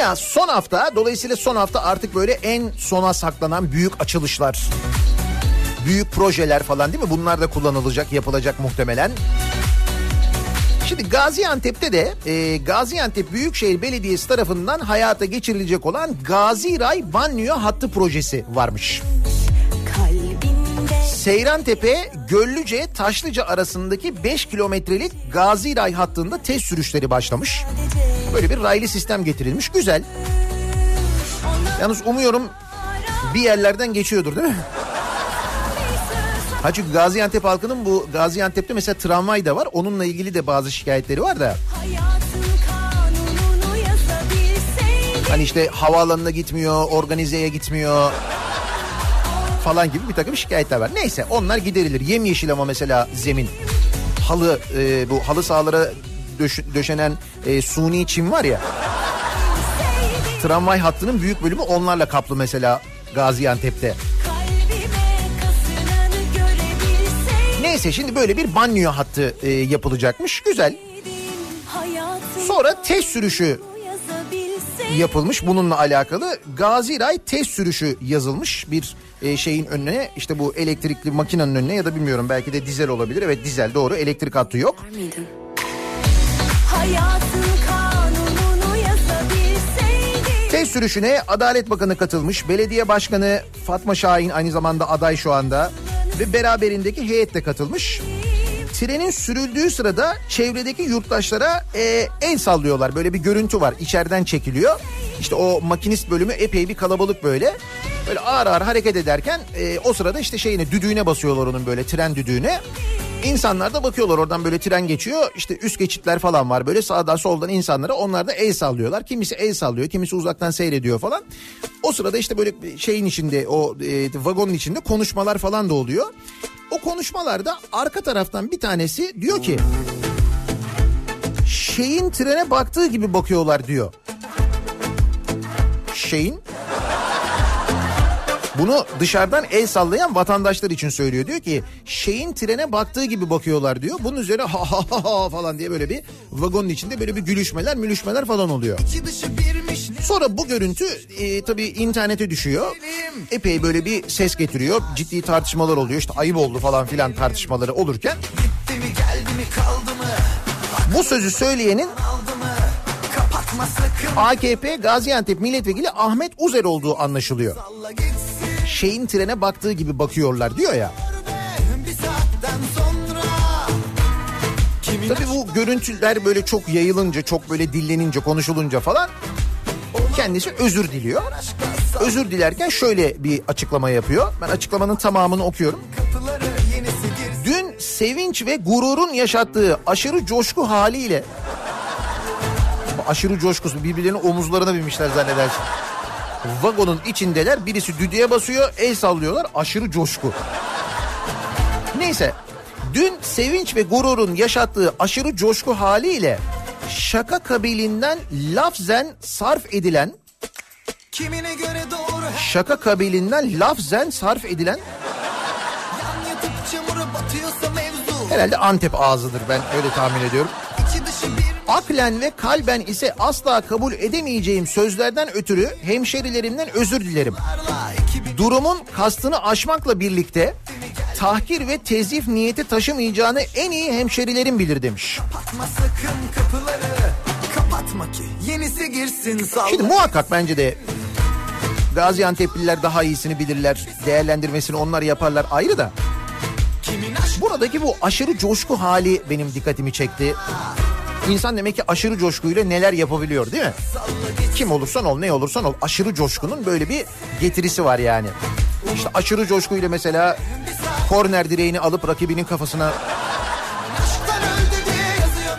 Ya son hafta dolayısıyla son hafta artık böyle en sona saklanan büyük açılışlar. Büyük projeler falan değil mi? Bunlar da kullanılacak, yapılacak muhtemelen. Şimdi Gaziantep'te de e, Gaziantep Büyükşehir Belediyesi tarafından hayata geçirilecek olan Gaziray Banyo Hattı projesi varmış. Kalbimde Seyrantepe, Göllüce, Taşlıca arasındaki 5 kilometrelik Gaziray hattında test sürüşleri başlamış. Böyle bir raylı sistem getirilmiş. Güzel. Yalnız umuyorum bir yerlerden geçiyordur değil mi? Ha çünkü Gaziantep halkının bu Gaziantep'te mesela tramvay da var. Onunla ilgili de bazı şikayetleri var da. Hani işte havaalanına gitmiyor, organizeye gitmiyor falan gibi bir takım şikayetler var. Neyse onlar giderilir. Yemyeşil ama mesela zemin. Halı, e, bu halı sahalara döş- döşenen e, suni çim var ya. Tramvay hattının büyük bölümü onlarla kaplı mesela Gaziantep'te. Neyse şimdi böyle bir banyo hattı e, yapılacakmış. Güzel. Sonra test sürüşü yapılmış bununla alakalı. Gaziray test sürüşü yazılmış bir e, şeyin önüne işte bu elektrikli makinenin önüne ya da bilmiyorum belki de dizel olabilir. Evet dizel doğru elektrik hattı yok. Test sürüşüne Adalet Bakanı katılmış. Belediye Başkanı Fatma Şahin aynı zamanda aday şu anda. Ve beraberindeki heyet de katılmış. Trenin sürüldüğü sırada çevredeki yurttaşlara e, el sallıyorlar. Böyle bir görüntü var. İçeriden çekiliyor. İşte o makinist bölümü epey bir kalabalık böyle. Böyle ağır ağır hareket ederken e, o sırada işte şeyine düdüğüne basıyorlar onun böyle tren düdüğüne. İnsanlar da bakıyorlar oradan böyle tren geçiyor. İşte üst geçitler falan var böyle sağdan soldan insanlara onlar da el sallıyorlar. Kimisi el sallıyor, kimisi uzaktan seyrediyor falan. O sırada işte böyle şeyin içinde o e, vagonun içinde konuşmalar falan da oluyor. O konuşmalarda arka taraftan bir tanesi diyor ki şeyin trene baktığı gibi bakıyorlar diyor. Şeyin bunu dışarıdan el sallayan vatandaşlar için söylüyor. Diyor ki şeyin trene baktığı gibi bakıyorlar diyor. Bunun üzerine ha ha ha ha falan diye böyle bir vagonun içinde böyle bir gülüşmeler mülüşmeler falan oluyor. Sonra bu görüntü e, tabii internete düşüyor. Epey böyle bir ses getiriyor. Ciddi tartışmalar oluyor. İşte ayıp oldu falan filan tartışmaları olurken. Bu sözü söyleyenin AKP Gaziantep Milletvekili Ahmet Uzer olduğu anlaşılıyor. Şeyin trene baktığı gibi bakıyorlar diyor ya. Tabii bu görüntüler böyle çok yayılınca, çok böyle dillenince, konuşulunca falan kendisi özür diliyor. özür dilerken şöyle bir açıklama yapıyor. Ben açıklamanın tamamını okuyorum. Dün sevinç ve gururun yaşattığı aşırı coşku haliyle aşırı coşkusu birbirlerinin omuzlarına binmişler zannedersin. Vagonun içindeler birisi düdüğe basıyor el sallıyorlar aşırı coşku. Neyse dün sevinç ve gururun yaşattığı aşırı coşku haliyle şaka kabilinden lafzen sarf edilen Kimine göre doğru şaka kabilinden lafzen sarf edilen yan yatıp çamura batıyorsa mevzu. herhalde Antep ağzıdır ben öyle tahmin ediyorum. Aklen ve kalben ise asla kabul edemeyeceğim sözlerden ötürü hemşerilerimden özür dilerim. Durumun kastını aşmakla birlikte tahkir ve tezif niyeti taşımayacağını en iyi hemşerilerim bilir demiş. kapatma sakın kapıları. Kapatma ki yenisi girsin salla. Şimdi muhakkak bence de Gaziantep'liler daha iyisini bilirler. Değerlendirmesini onlar yaparlar ayrı da. Buradaki bu aşırı coşku hali benim dikkatimi çekti. İnsan demek ki aşırı coşkuyla neler yapabiliyor değil mi? Kim olursan ol ne olursan ol aşırı coşkunun böyle bir getirisi var yani. İşte aşırı coşkuyla mesela korner direğini alıp rakibinin kafasına.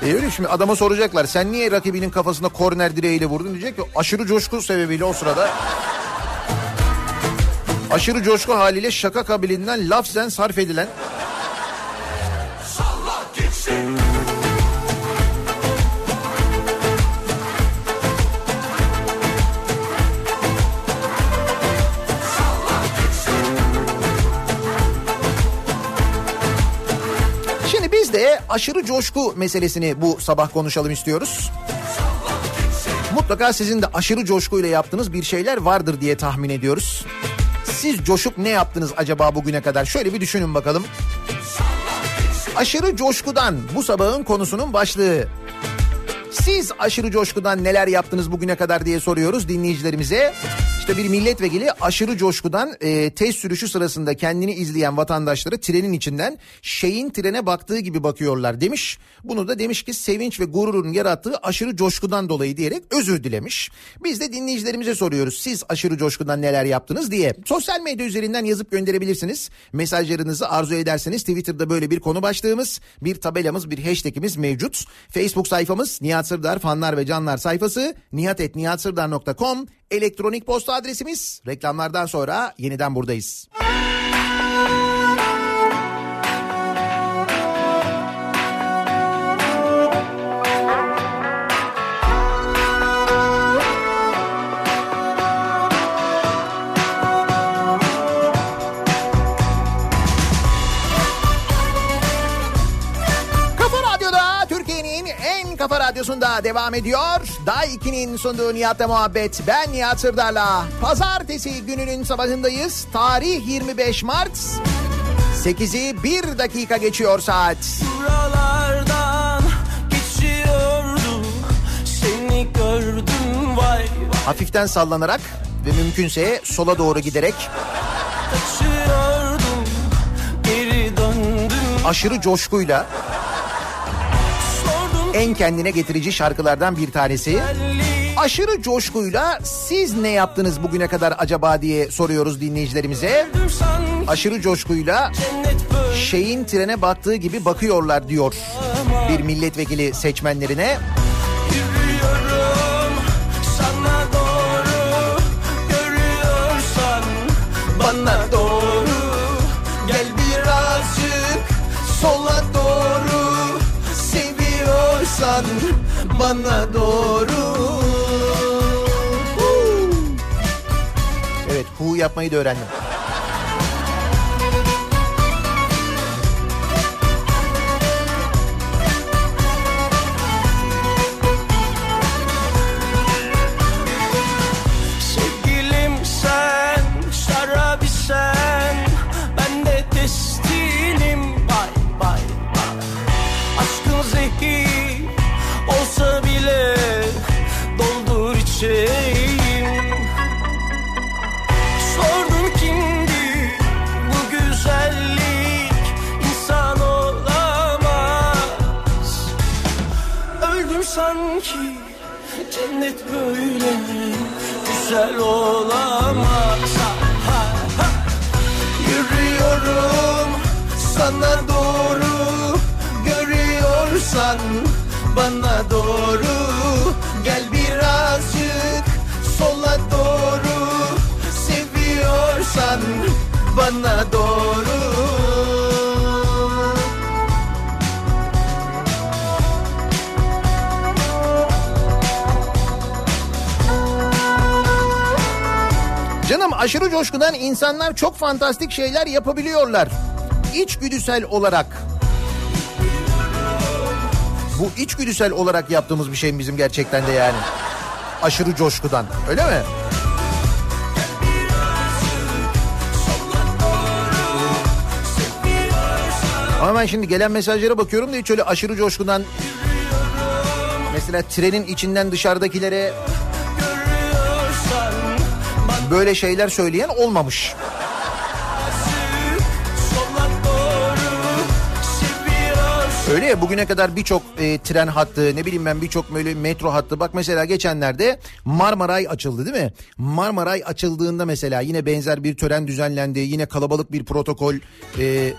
E öyle şimdi adama soracaklar sen niye rakibinin kafasına korner direğiyle vurdun diyecek ki aşırı coşku sebebiyle o sırada aşırı coşku haliyle şaka kabilinden lafzen sarf edilen Şimdi aşırı coşku meselesini bu sabah konuşalım istiyoruz. Mutlaka sizin de aşırı coşkuyla yaptığınız bir şeyler vardır diye tahmin ediyoruz. Siz coşup ne yaptınız acaba bugüne kadar? Şöyle bir düşünün bakalım. Aşırı coşkudan bu sabahın konusunun başlığı. Siz aşırı coşkudan neler yaptınız bugüne kadar diye soruyoruz dinleyicilerimize. İşte bir milletvekili aşırı coşkudan e, test sürüşü sırasında kendini izleyen vatandaşları trenin içinden şeyin trene baktığı gibi bakıyorlar demiş. Bunu da demiş ki sevinç ve gururun yarattığı aşırı coşkudan dolayı diyerek özür dilemiş. Biz de dinleyicilerimize soruyoruz siz aşırı coşkudan neler yaptınız diye. Sosyal medya üzerinden yazıp gönderebilirsiniz. Mesajlarınızı arzu ederseniz Twitter'da böyle bir konu başlığımız, bir tabelamız, bir hashtagimiz mevcut. Facebook sayfamız Nihat Sırdar fanlar ve canlar sayfası nihatetnihatsırdar.com elektronik posta adresimiz. Reklamlardan sonra yeniden buradayız. Kafa radyosunda devam ediyor. Day 2'nin sunduğu Nihat'la muhabbet. Ben Nihat Sırdar'la. Pazartesi gününün sabahındayız. Tarih 25 Mart. 8'i 1 dakika geçiyor saat. Buralardan geçiyordum Seni gördüm vay Hafiften sallanarak ve mümkünse sola doğru giderek Kaçıyordum Geri döndüm aşırı coşkuyla en kendine getirici şarkılardan bir tanesi. Aşırı coşkuyla siz ne yaptınız bugüne kadar acaba diye soruyoruz dinleyicilerimize. Aşırı coşkuyla şeyin trene baktığı gibi bakıyorlar diyor bir milletvekili seçmenlerine. Bana doğru Gel birazcık sola doğru seviyorsan bana doğru. Evet hu yapmayı da öğrendim. Güzel olamaz aşırı coşkudan insanlar çok fantastik şeyler yapabiliyorlar. İçgüdüsel olarak. Bu içgüdüsel olarak yaptığımız bir şey bizim gerçekten de yani? Aşırı coşkudan öyle mi? Ama ben şimdi gelen mesajlara bakıyorum da hiç öyle aşırı coşkudan mesela trenin içinden dışarıdakilere böyle şeyler söyleyen olmamış. Öyle ya bugüne kadar birçok e, tren hattı ne bileyim ben birçok böyle metro hattı bak mesela geçenlerde Marmaray açıldı değil mi? Marmaray açıldığında mesela yine benzer bir tören düzenlendi yine kalabalık bir protokol e,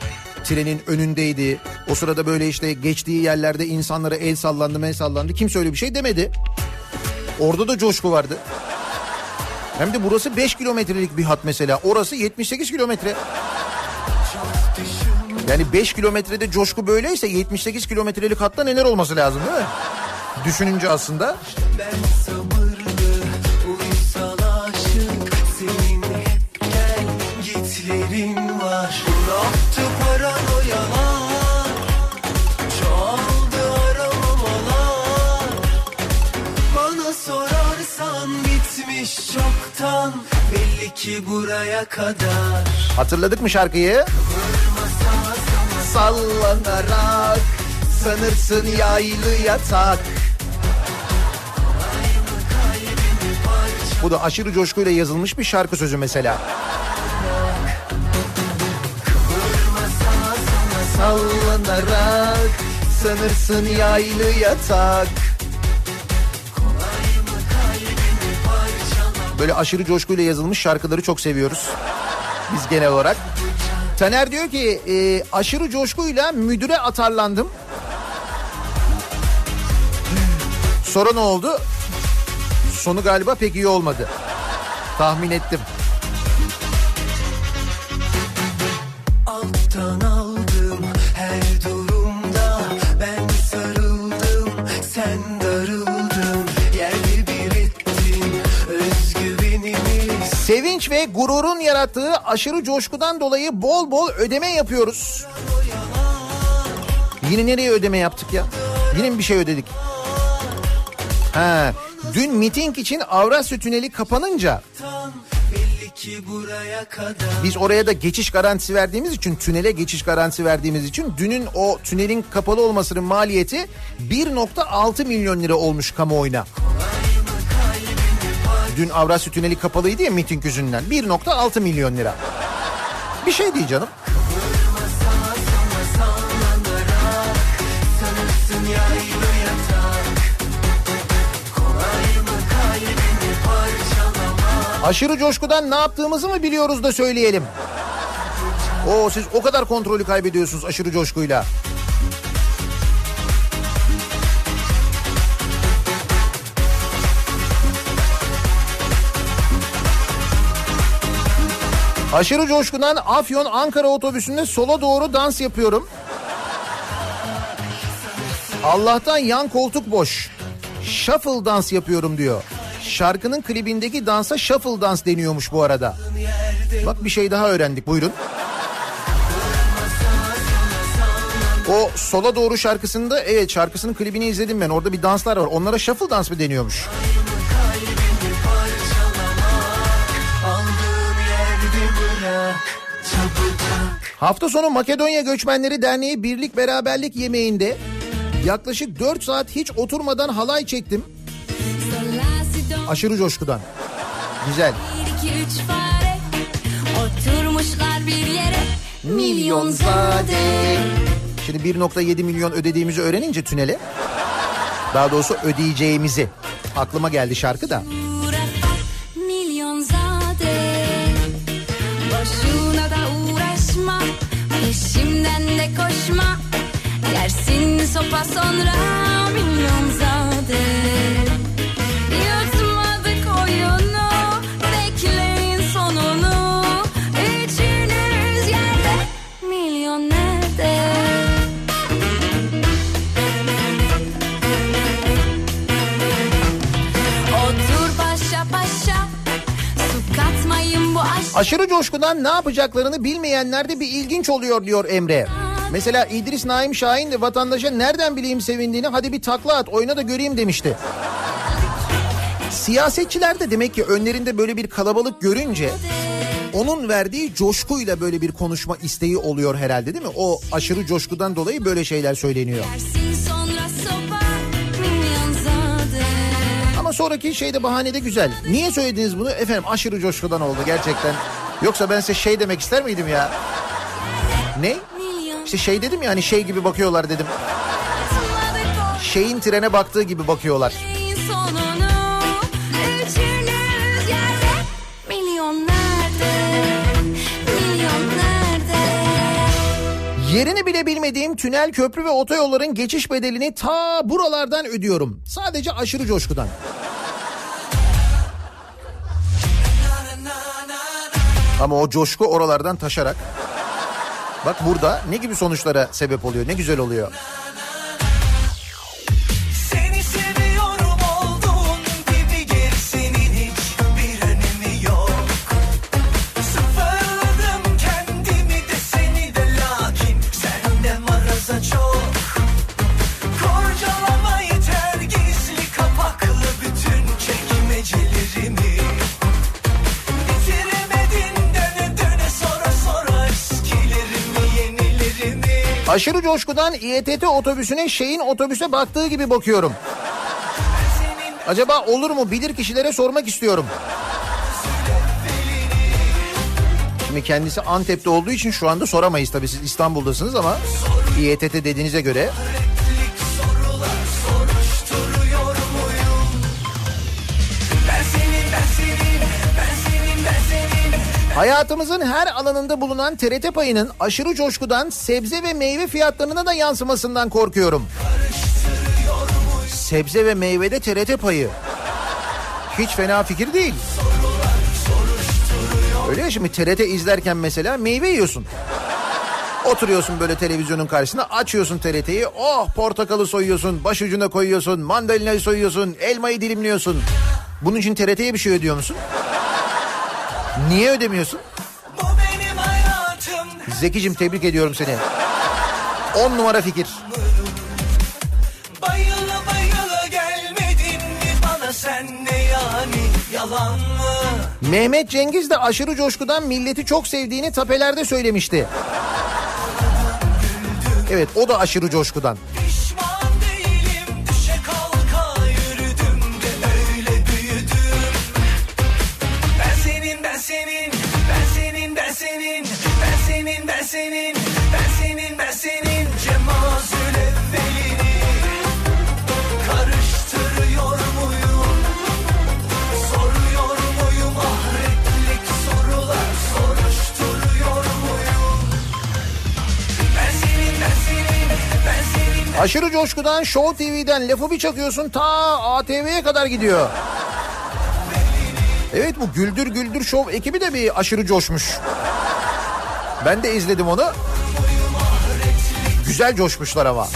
trenin önündeydi. O sırada böyle işte geçtiği yerlerde insanlara el sallandı el sallandı kimse öyle bir şey demedi. Orada da coşku vardı. Hem de burası 5 kilometrelik bir hat mesela orası 78 kilometre. Yani 5 kilometrede coşku böyleyse 78 kilometrelik hatta neler olması lazım değil mi? Düşününce aslında. Ben çoktan Belli ki buraya kadar Hatırladık mı şarkıyı? Sallanarak sanırsın yaylı yatak Bu da aşırı coşkuyla yazılmış bir şarkı sözü mesela. Sallanarak sanırsın yaylı yatak Böyle aşırı coşkuyla yazılmış şarkıları çok seviyoruz. Biz genel olarak. Taner diyor ki e, aşırı coşkuyla müdüre atarlandım. Sonra ne oldu? Sonu galiba pek iyi olmadı. Tahmin ettim. Gururun yarattığı aşırı coşkudan dolayı bol bol ödeme yapıyoruz. Yine nereye ödeme yaptık ya? Yine mi bir şey ödedik? Ha, dün miting için Avrasya Tüneli kapanınca biz oraya da geçiş garantisi verdiğimiz için tünele geçiş garantisi verdiğimiz için dünün o tünelin kapalı olmasının maliyeti 1.6 milyon lira olmuş kamuoyuna. Dün Avrasya Tüneli kapalıydı ya miting yüzünden 1.6 milyon lira. Bir şey değil canım. Aşırı coşkudan ne yaptığımızı mı biliyoruz da söyleyelim. Oo siz o kadar kontrolü kaybediyorsunuz aşırı coşkuyla. Aşırı coşkudan Afyon Ankara otobüsünde sola doğru dans yapıyorum. Allah'tan yan koltuk boş. Shuffle dans yapıyorum diyor. Şarkının klibindeki dansa shuffle dans deniyormuş bu arada. Bak bir şey daha öğrendik buyurun. O sola doğru şarkısında evet şarkısının klibini izledim ben. Orada bir danslar var. Onlara shuffle dans mı deniyormuş? Aldığın Hafta sonu Makedonya Göçmenleri Derneği Birlik Beraberlik yemeğinde yaklaşık 4 saat hiç oturmadan halay çektim. Aşırı coşkudan. Güzel. Bir iki üç fare oturmuşlar bir yere milyon zade. Şimdi 1.7 milyon ödediğimizi öğrenince tünele daha doğrusu ödeyeceğimizi aklıma geldi şarkı da. Aşırı coşkudan ne yapacaklarını bilmeyenlerde bir ilginç oluyor diyor Emre. Mesela İdris Naim Şahin de vatandaşa nereden bileyim sevindiğini hadi bir takla at oyna da göreyim demişti. Siyasetçiler de demek ki önlerinde böyle bir kalabalık görünce onun verdiği coşkuyla böyle bir konuşma isteği oluyor herhalde değil mi? O aşırı coşkudan dolayı böyle şeyler söyleniyor. Ama sonraki şey de bahane de güzel. Niye söylediniz bunu? Efendim aşırı coşkudan oldu gerçekten. Yoksa ben size şey demek ister miydim ya? Ne? İşte şey dedim ya hani şey gibi bakıyorlar dedim. Şeyin trene baktığı gibi bakıyorlar. Yerini bile bilmediğim tünel, köprü ve otoyolların geçiş bedelini ta buralardan ödüyorum. Sadece aşırı coşkudan. Ama o coşku oralardan taşarak. Bak burada ne gibi sonuçlara sebep oluyor, ne güzel oluyor. Aşırı coşkudan İETT otobüsüne şeyin otobüse baktığı gibi bakıyorum. Acaba olur mu bilir kişilere sormak istiyorum. Şimdi kendisi Antep'te olduğu için şu anda soramayız tabii siz İstanbul'dasınız ama İETT dediğinize göre soruşturuyor hayatımızın her alanında bulunan TRT payının aşırı coşkudan sebze ve meyve fiyatlarına da yansımasından korkuyorum. Sebze ve meyvede TRT payı. Hiç fena fikir değil. Öyle ya şimdi TRT izlerken mesela meyve yiyorsun. Oturuyorsun böyle televizyonun karşısında açıyorsun TRT'yi. Oh portakalı soyuyorsun, başucuna koyuyorsun, mandalinayı soyuyorsun, elmayı dilimliyorsun. Bunun için TRT'ye bir şey ödüyor musun? Niye ödemiyorsun? Zekicim tebrik ediyorum seni. 10 numara fikir. Bayıla bayıla gelmedin mi bana sen ne yani yalan mı? Mehmet Cengiz de aşırı coşkudan milleti çok sevdiğini tapelerde söylemişti. Evet o da aşırı coşkudan. Pişman senin ben senin ben senin ben cemazül evvelini karıştırıyor muyum? Soruyor muyum ahretlik sorular soruşturuyor muyum? Ben senin ben senin ben senin Aşırı coşkudan Show TV'den lafı bir çakıyorsun ta ATV'ye kadar gidiyor. Evet bu Güldür Güldür Show ekibi de bir aşırı coşmuş. Ben de izledim onu. Güzel coşmuşlar ama.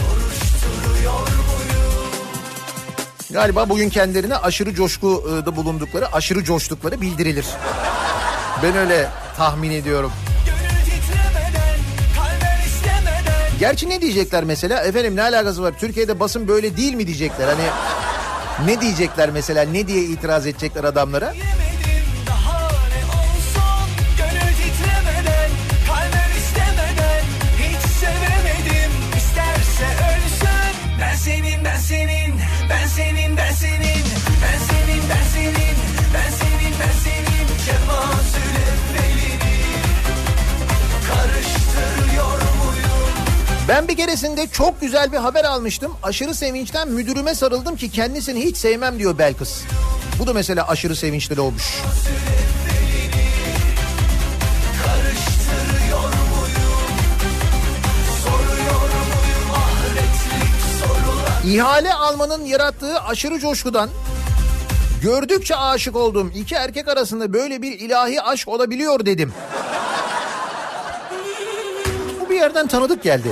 Galiba bugün kendilerine aşırı coşkuda bulundukları, aşırı coştukları bildirilir. Ben öyle tahmin ediyorum. Gerçi ne diyecekler mesela? Efendim ne alakası var? Türkiye'de basın böyle değil mi diyecekler? Hani ne diyecekler mesela? Ne diye itiraz edecekler adamlara? Yemedim Ben bir keresinde çok güzel bir haber almıştım. Aşırı sevinçten müdürüme sarıldım ki kendisini hiç sevmem diyor Belkıs. Bu da mesela aşırı sevinçli olmuş. İhale almanın yarattığı aşırı coşkudan gördükçe aşık oldum. İki erkek arasında böyle bir ilahi aşk olabiliyor dedim. Bu bir yerden tanıdık geldi.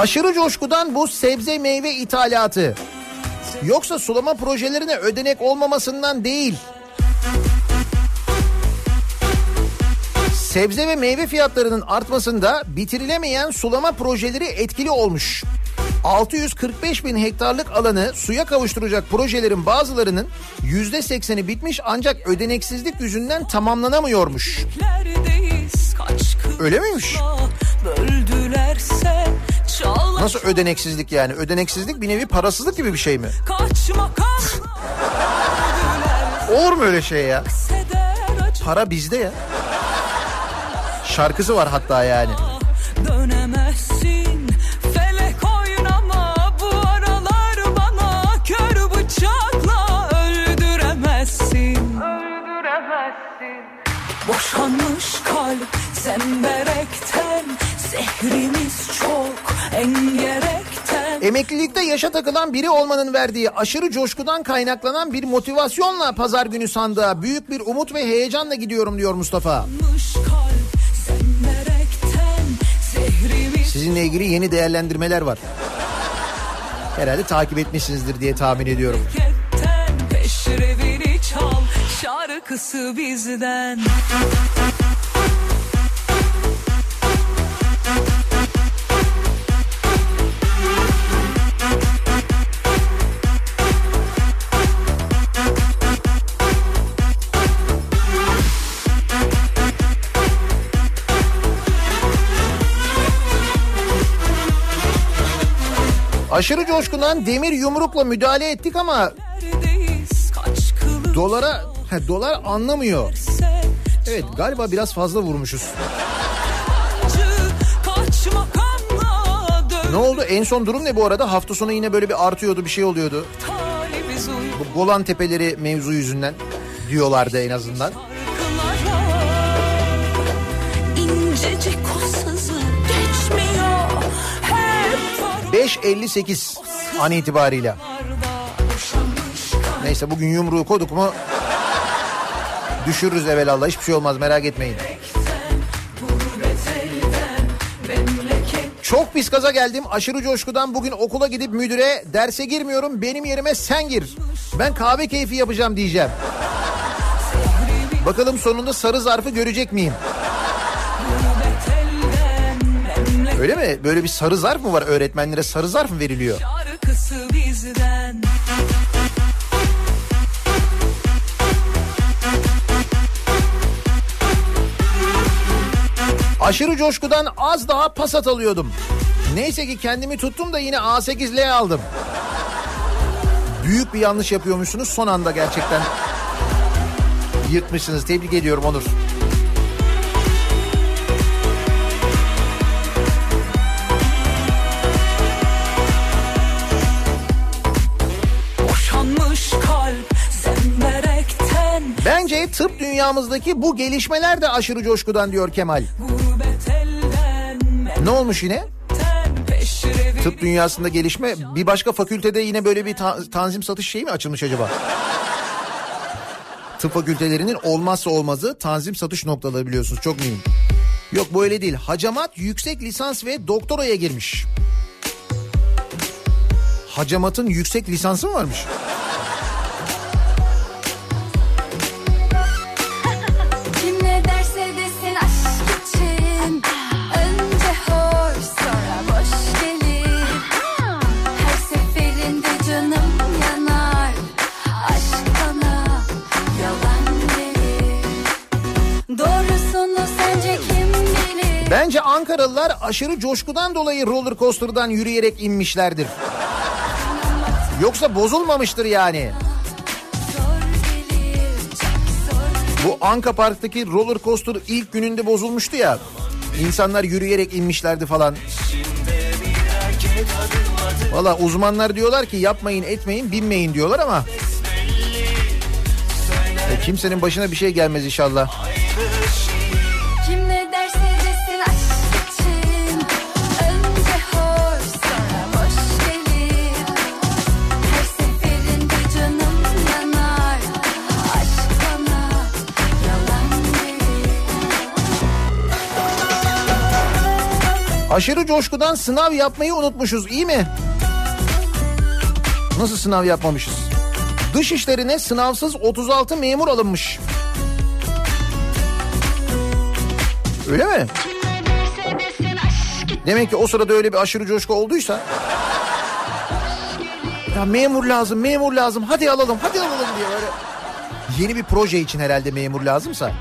Aşırı coşkudan bu sebze meyve ithalatı. Yoksa sulama projelerine ödenek olmamasından değil. Sebze ve meyve fiyatlarının artmasında bitirilemeyen sulama projeleri etkili olmuş. 645 bin hektarlık alanı suya kavuşturacak projelerin bazılarının %80'i bitmiş ancak ödeneksizlik yüzünden tamamlanamıyormuş. Öyle miymiş? Böldülerse Nasıl ödeneksizlik yani? Ödeneksizlik bir nevi parasızlık gibi bir şey mi? kaçma kaçma Olur mu öyle şey ya? Para bizde ya. Şarkısı var hatta yani. dönemezsin Felek oynama bu aralar bana Kör bıçakla öldüremezsin Öldüremezsin Boşanmış kalp zemberekten Zehrimiz çok Emeklilikte yaşa takılan biri olmanın verdiği aşırı coşkudan kaynaklanan bir motivasyonla pazar günü sandığa büyük bir umut ve heyecanla gidiyorum diyor Mustafa. Sizinle ilgili yeni değerlendirmeler var. Herhalde takip etmişsinizdir diye tahmin ediyorum. Şarkısı bizden Aşırı coşkudan demir yumrukla müdahale ettik ama dolara he, dolar anlamıyor. Evet galiba biraz fazla vurmuşuz. Ne oldu? En son durum ne bu arada? Hafta sonu yine böyle bir artıyordu, bir şey oluyordu. Bu Golan Tepeleri mevzu yüzünden diyorlardı en azından. 5.58 an itibariyle. Neyse bugün yumruğu koduk mu düşürürüz evelallah hiçbir şey olmaz merak etmeyin. Çok pis gaza geldim aşırı coşkudan bugün okula gidip müdüre derse girmiyorum benim yerime sen gir. Ben kahve keyfi yapacağım diyeceğim. Bakalım sonunda sarı zarfı görecek miyim? Öyle mi? Böyle bir sarı zarf mı var? Öğretmenlere sarı zarf mı veriliyor? şarkısı bizden Aşırı coşkudan az daha pasat alıyordum. Neyse ki kendimi tuttum da yine A8L aldım. Büyük bir yanlış yapıyormuşsunuz son anda gerçekten. Yırtmışsınız tebrik ediyorum Onur. Tıp dünyamızdaki bu gelişmeler de aşırı coşkudan diyor Kemal. Ne olmuş yine? Tıp dünyasında gelişme bir başka fakültede yine böyle bir ta- tanzim satış şeyi mi açılmış acaba? Tıp fakültelerinin olmazsa olmazı tanzim satış noktaları biliyorsunuz çok mühim. Yok bu öyle değil. Hacamat yüksek lisans ve doktoraya girmiş. Hacamat'ın yüksek lisansı mı varmış? Bence Ankaralılar aşırı coşkudan dolayı roller coaster'dan yürüyerek inmişlerdir. Yoksa bozulmamıştır yani. Bu Anka Park'taki roller coaster ilk gününde bozulmuştu ya. İnsanlar yürüyerek inmişlerdi falan. Valla uzmanlar diyorlar ki yapmayın etmeyin binmeyin diyorlar ama. E, kimsenin başına bir şey gelmez inşallah. Aşırı coşkudan sınav yapmayı unutmuşuz iyi mi? Nasıl sınav yapmamışız? Dış işlerine sınavsız 36 memur alınmış. Öyle mi? Demek ki o sırada öyle bir aşırı coşku olduysa... Ya memur lazım, memur lazım, hadi alalım, hadi alalım diye böyle... Yeni bir proje için herhalde memur lazımsa.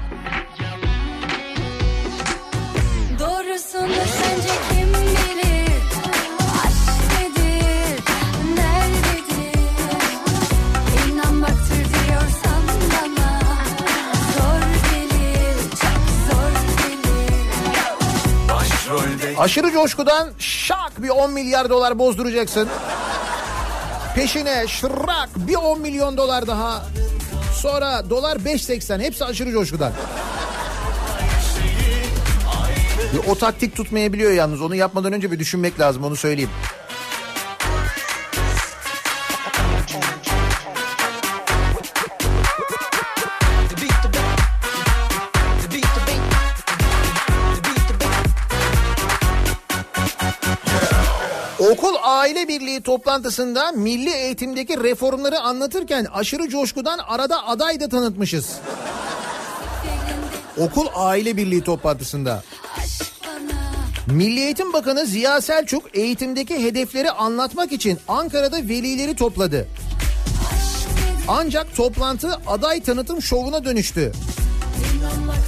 Aşırı coşkudan şak bir 10 milyar dolar bozduracaksın. Peşine şırak bir 10 milyon dolar daha. Sonra dolar 5.80 hepsi aşırı coşkudan. O taktik tutmayabiliyor yalnız onu yapmadan önce bir düşünmek lazım onu söyleyeyim. Aile birliği toplantısında milli eğitimdeki reformları anlatırken aşırı coşkudan arada aday da tanıtmışız. Okul aile birliği toplantısında. Milli Eğitim Bakanı Ziya Selçuk eğitimdeki hedefleri anlatmak için Ankara'da velileri topladı. Ancak toplantı aday tanıtım şovuna dönüştü.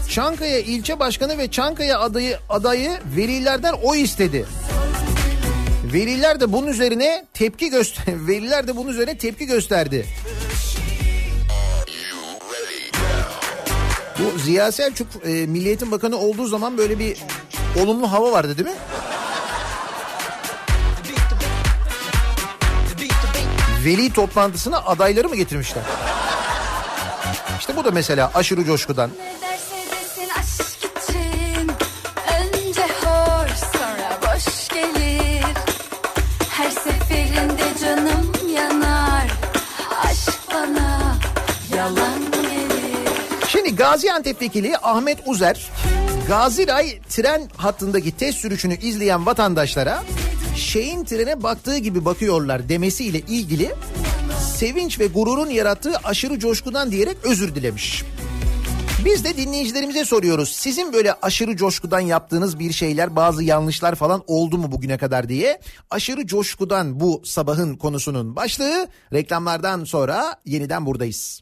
Çankaya ilçe başkanı ve Çankaya adayı adayı velilerden oy istedi. Veliler de bunun üzerine tepki göster (laughs) veliler de bunun üzerine tepki gösterdi. Bu Ziya Selçuk e, Milli Eğitim Bakanı olduğu zaman böyle bir olumlu hava vardı değil mi? Veli toplantısına adayları mı getirmişler? İşte bu da mesela aşırı coşkudan. Şimdi Gaziantep vekili Ahmet Uzer, Gaziray tren hattındaki test sürüşünü izleyen vatandaşlara şeyin trene baktığı gibi bakıyorlar demesiyle ilgili sevinç ve gururun yarattığı aşırı coşkudan diyerek özür dilemiş. Biz de dinleyicilerimize soruyoruz. Sizin böyle aşırı coşkudan yaptığınız bir şeyler, bazı yanlışlar falan oldu mu bugüne kadar diye. Aşırı coşkudan bu sabahın konusunun başlığı. Reklamlardan sonra yeniden buradayız.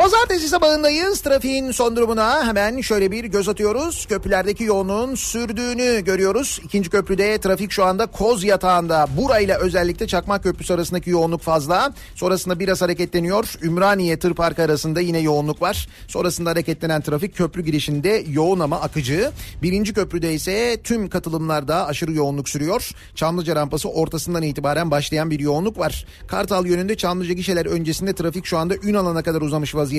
Pazartesi sabahındayız. Trafiğin son durumuna hemen şöyle bir göz atıyoruz. Köprülerdeki yoğunluğun sürdüğünü görüyoruz. İkinci köprüde trafik şu anda Koz yatağında. Burayla özellikle Çakmak Köprüsü arasındaki yoğunluk fazla. Sonrasında biraz hareketleniyor. Ümraniye Tır Parkı arasında yine yoğunluk var. Sonrasında hareketlenen trafik köprü girişinde yoğun ama akıcı. Birinci köprüde ise tüm katılımlarda aşırı yoğunluk sürüyor. Çamlıca rampası ortasından itibaren başlayan bir yoğunluk var. Kartal yönünde Çamlıca gişeler öncesinde trafik şu anda Ünalan'a kadar uzamış vaziyette.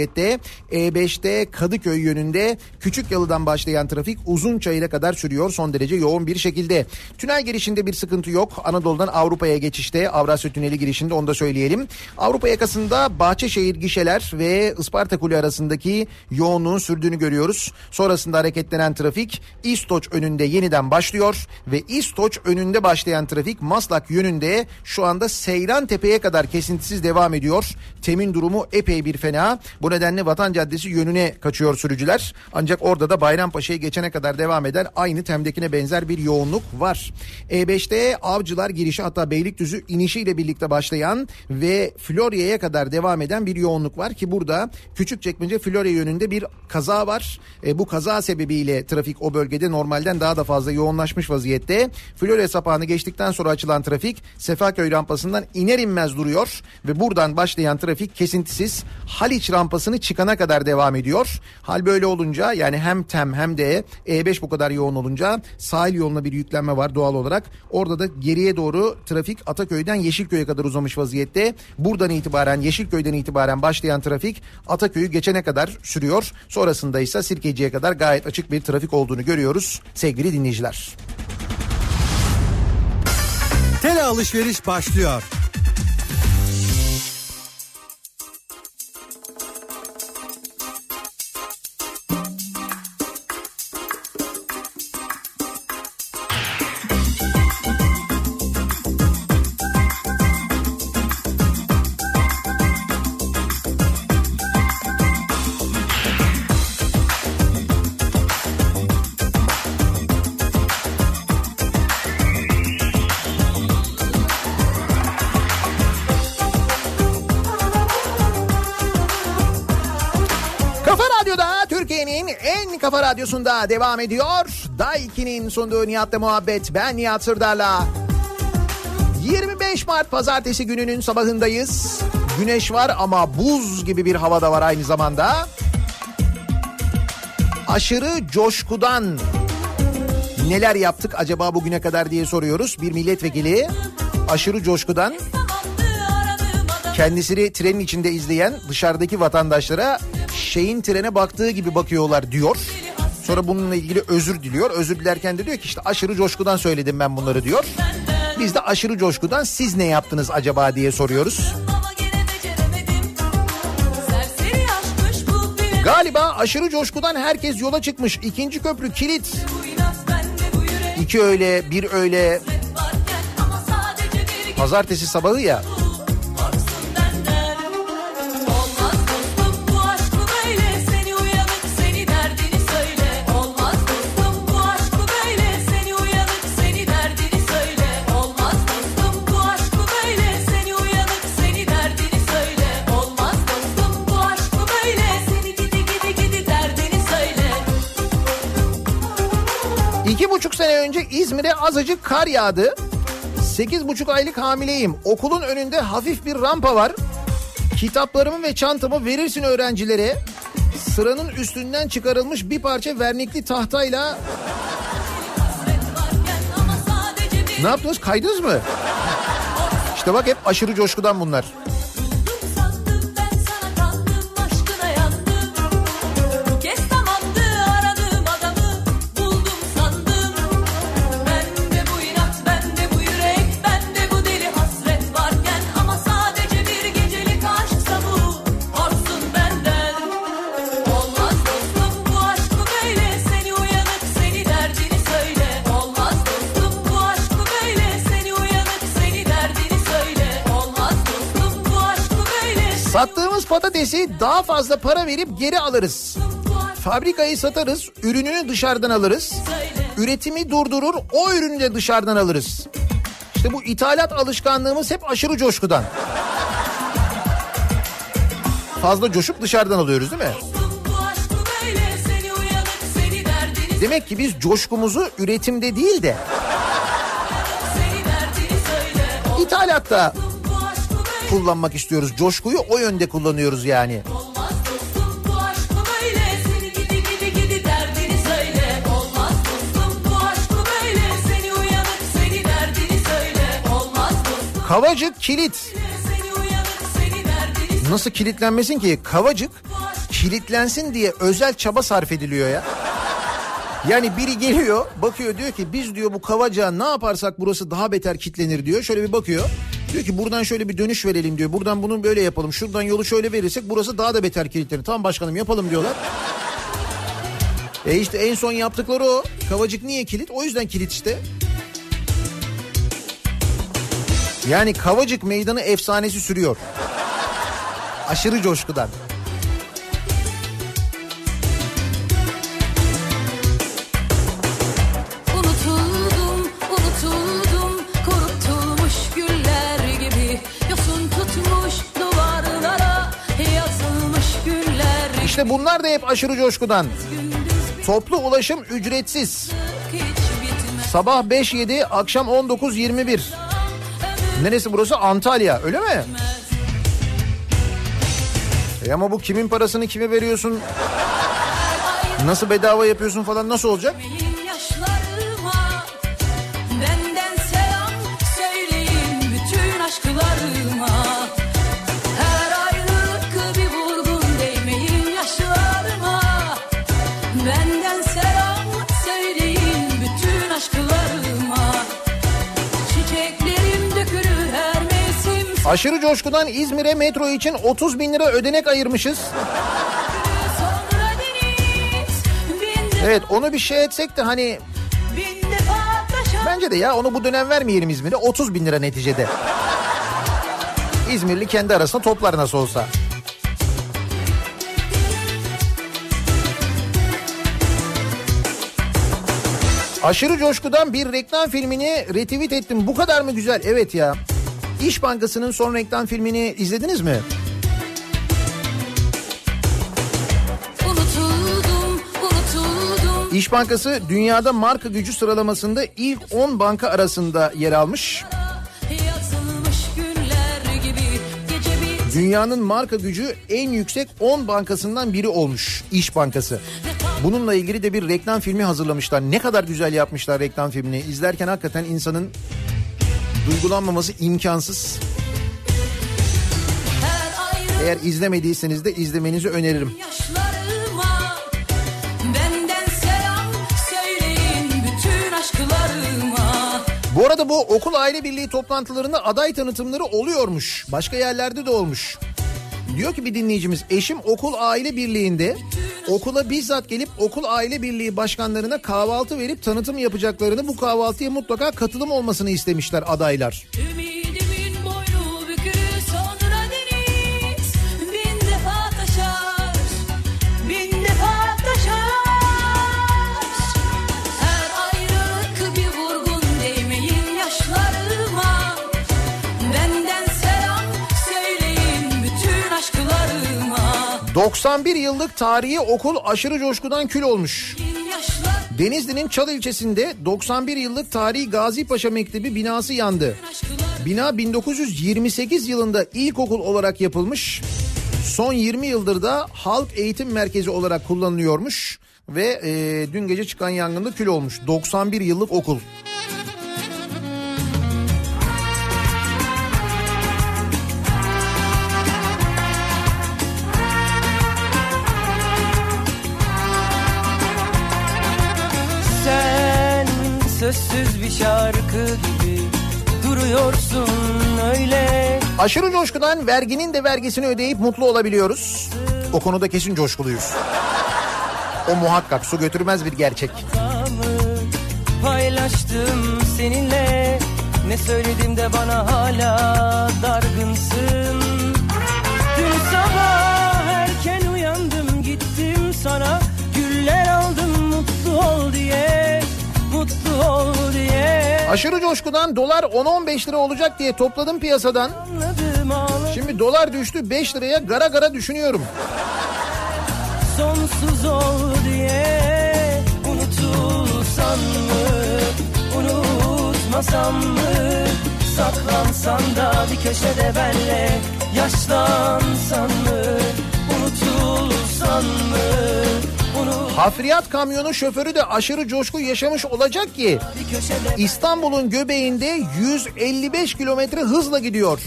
E5'te Kadıköy yönünde Küçük Yalı'dan başlayan trafik Uzunçayır'a kadar sürüyor son derece yoğun bir şekilde. Tünel girişinde bir sıkıntı yok. Anadolu'dan Avrupa'ya geçişte Avrasya Tüneli girişinde onu da söyleyelim. Avrupa yakasında Bahçeşehir gişeler ve Isparta Kule arasındaki yoğunluğun sürdüğünü görüyoruz. Sonrasında hareketlenen trafik İstoç önünde yeniden başlıyor ve İstoç önünde başlayan trafik Maslak yönünde şu anda Seyran Tepe'ye kadar kesintisiz devam ediyor. Temin durumu epey bir fena. Bu nedenle Vatan Caddesi yönüne kaçıyor sürücüler. Ancak orada da Bayrampaşa'ya geçene kadar devam eden aynı Tem'dekine benzer bir yoğunluk var. E5'te Avcılar girişi hatta Beylikdüzü inişiyle birlikte başlayan ve Florya'ya kadar devam eden bir yoğunluk var ki burada Küçükçekmece Florya yönünde bir kaza var. E, bu kaza sebebiyle trafik o bölgede normalden daha da fazla yoğunlaşmış vaziyette. Florya sapağını geçtikten sonra açılan trafik Sefaköy rampasından iner inmez duruyor ve buradan başlayan trafik kesintisiz Haliç rampasını çıkana kadar devam ediyor. Hal böyle olunca yani hem TEM hem de E5 bu kadar yoğun olunca sahil yoluna bir yüklenme var doğal olarak. Orada da geriye doğru trafik Ataköy'den Yeşilköy'e kadar uzamış vaziyette. Buradan itibaren Yeşilköy'den itibaren başlayan trafik Ataköy'ü geçene kadar sürüyor. Sonrasında ise Sirkeci'ye kadar gayet açık bir trafik olduğunu görüyoruz sevgili dinleyiciler. Tele alışveriş başlıyor. Radyosu'nda devam ediyor. Daiki'nin sunduğu Nihat'la muhabbet. Ben Nihat Sırdar'la. 25 Mart pazartesi gününün sabahındayız. Güneş var ama buz gibi bir havada var aynı zamanda. Aşırı coşkudan neler yaptık acaba bugüne kadar diye soruyoruz. Bir milletvekili aşırı coşkudan kendisini trenin içinde izleyen dışarıdaki vatandaşlara şeyin trene baktığı gibi bakıyorlar diyor. Sonra bununla ilgili özür diliyor. Özür dilerken de diyor ki işte aşırı coşkudan söyledim ben bunları diyor. Biz de aşırı coşkudan siz ne yaptınız acaba diye soruyoruz. Galiba aşırı coşkudan herkes yola çıkmış. İkinci köprü kilit. İki öyle bir öyle pazartesi sabahı ya. İzmir'e azıcık kar yağdı. Sekiz buçuk aylık hamileyim. Okulun önünde hafif bir rampa var. Kitaplarımı ve çantamı verirsin öğrencilere. Sıranın üstünden çıkarılmış bir parça vernikli tahtayla... Ne yaptınız kaydınız mı? İşte bak hep aşırı coşkudan bunlar. Daha fazla para verip geri alırız. Fabrikayı satarız, ürününü dışarıdan alırız. Üretimi durdurur, o ürünü de dışarıdan alırız. İşte bu ithalat alışkanlığımız hep aşırı coşkudan. Fazla coşup dışarıdan alıyoruz değil mi? Demek ki biz coşkumuzu üretimde değil de ithalatta kullanmak istiyoruz. Coşkuyu o yönde kullanıyoruz yani. olmaz Kavacık kilit. Nasıl kilitlenmesin ki? Kavacık kilitlensin diye özel çaba sarf ediliyor ya. Yani biri geliyor bakıyor diyor ki biz diyor bu kavaca ne yaparsak burası daha beter kitlenir diyor. Şöyle bir bakıyor. Diyor ki buradan şöyle bir dönüş verelim diyor. Buradan bunu böyle yapalım. Şuradan yolu şöyle verirsek burası daha da beter kilitlenir. Tamam başkanım yapalım diyorlar. E işte en son yaptıkları o. Kavacık niye kilit? O yüzden kilit işte. Yani Kavacık meydanı efsanesi sürüyor. Aşırı coşkudan. Bunlar da hep aşırı coşkudan. Toplu ulaşım ücretsiz. Sabah 5-7, akşam 19-21. Neresi burası? Antalya öyle mi? E ama bu kimin parasını kime veriyorsun? Nasıl bedava yapıyorsun falan nasıl olacak? Aşırı coşkudan İzmir'e metro için 30 bin lira ödenek ayırmışız. Evet onu bir şey etsek de hani bence de ya onu bu dönem vermeyelim İzmir'e 30 bin lira neticede. İzmirli kendi arasında toplar nasıl olsa. Aşırı coşkudan bir reklam filmini retweet ettim. Bu kadar mı güzel? Evet ya. İş Bankası'nın son reklam filmini izlediniz mi? Unutuldum, unutuldum İş Bankası dünyada marka gücü sıralamasında ilk 10 banka arasında yer almış. Dünyanın marka gücü en yüksek 10 bankasından biri olmuş İş Bankası. Bununla ilgili de bir reklam filmi hazırlamışlar. Ne kadar güzel yapmışlar reklam filmini. İzlerken hakikaten insanın duygulanmaması imkansız. Eğer izlemediyseniz de izlemenizi öneririm. Bu arada bu okul aile birliği toplantılarında aday tanıtımları oluyormuş. Başka yerlerde de olmuş. Diyor ki bir dinleyicimiz eşim okul aile birliğinde okula bizzat gelip okul aile birliği başkanlarına kahvaltı verip tanıtım yapacaklarını bu kahvaltıya mutlaka katılım olmasını istemişler adaylar. Ümidimin 91 yıllık tarihi okul aşırı coşkudan kül olmuş. Denizli'nin Çal ilçesinde 91 yıllık tarihi Gazi Paşa Mektebi binası yandı. Bina 1928 yılında ilkokul olarak yapılmış. Son 20 yıldır da halk eğitim merkezi olarak kullanılıyormuş. Ve e, dün gece çıkan yangında kül olmuş. 91 yıllık okul. Sözsüz bir şarkı gibi duruyorsun öyle Aşırı coşkudan verginin de vergisini ödeyip mutlu olabiliyoruz. O konuda kesin coşkuluyuz. O muhakkak su götürmez bir gerçek. Paylaştım seninle Ne söyledim de bana hala dargınsın Dün sabah erken uyandım gittim sana ol diye Aşırı coşkudan dolar 10-15 lira olacak diye topladım piyasadan. Anladım Şimdi dolar düştü 5 liraya gara gara düşünüyorum. sonsuz ol diye Unutulsan mı, unutmasam mı Saklansan da bir köşede benle Yaşlansan mı, unutulsan mı Hafriyat kamyonu şoförü de aşırı coşku yaşamış olacak ki İstanbul'un göbeğinde 155 kilometre hızla gidiyor.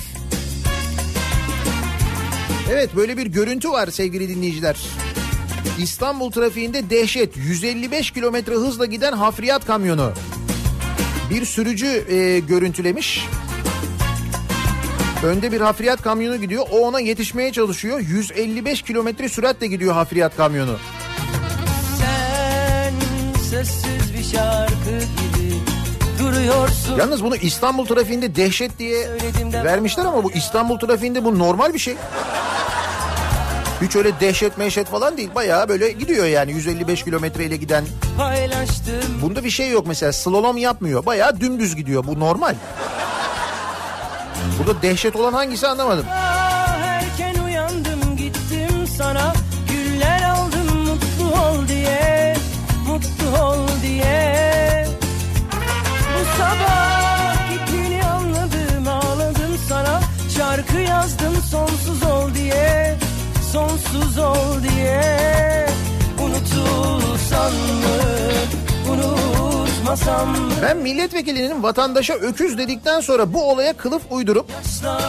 Evet böyle bir görüntü var sevgili dinleyiciler. İstanbul trafiğinde dehşet 155 kilometre hızla giden hafriyat kamyonu. Bir sürücü e, görüntülemiş. Önde bir hafriyat kamyonu gidiyor. O ona yetişmeye çalışıyor. 155 kilometre süratle gidiyor hafriyat kamyonu. Sessiz bir şarkı gibi duruyorsun Yalnız bunu İstanbul trafiğinde dehşet diye vermişler ama bu İstanbul trafiğinde bu normal bir şey. Hiç öyle dehşet meşet falan değil. Bayağı böyle gidiyor yani 155 kilometreyle giden. paylaştım Bunda bir şey yok mesela slalom yapmıyor. Bayağı dümdüz gidiyor. Bu normal. Burada dehşet olan hangisi anlamadım. Ah, ol diye. Bu sabah gittiğini anladım ağladım sana. Şarkı yazdım sonsuz ol diye Sonsuz ol diye. Unutulsan mı? Ben milletvekilinin vatandaşa öküz dedikten sonra bu olaya kılıf uydurup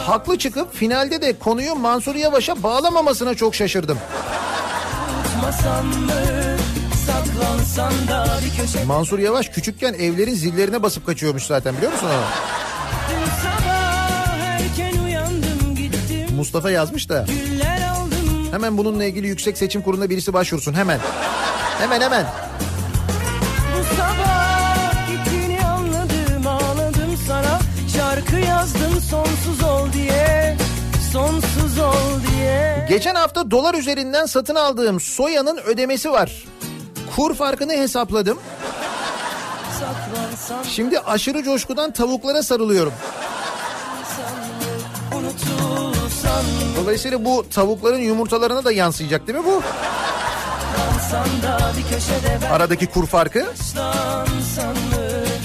haklı çıkıp finalde de konuyu Mansur Yavaş'a bağlamamasına çok şaşırdım. Unutmasam mı Mansur Yavaş küçükken evlerin zillerine basıp kaçıyormuş zaten biliyor musun onu? Mustafa yazmış da hemen bununla ilgili Yüksek Seçim Kurulu'na birisi başvursun hemen. Hemen hemen. Bu sabah gittiğini anladım ağladım sana Şarkı yazdım sonsuz ol diye Sonsuz ol diye Geçen hafta dolar üzerinden satın aldığım soyanın ödemesi var. Kur farkını hesapladım. Şimdi aşırı coşkudan tavuklara sarılıyorum. Dolayısıyla bu tavukların yumurtalarına da yansıyacak değil mi bu? Aradaki kur farkı.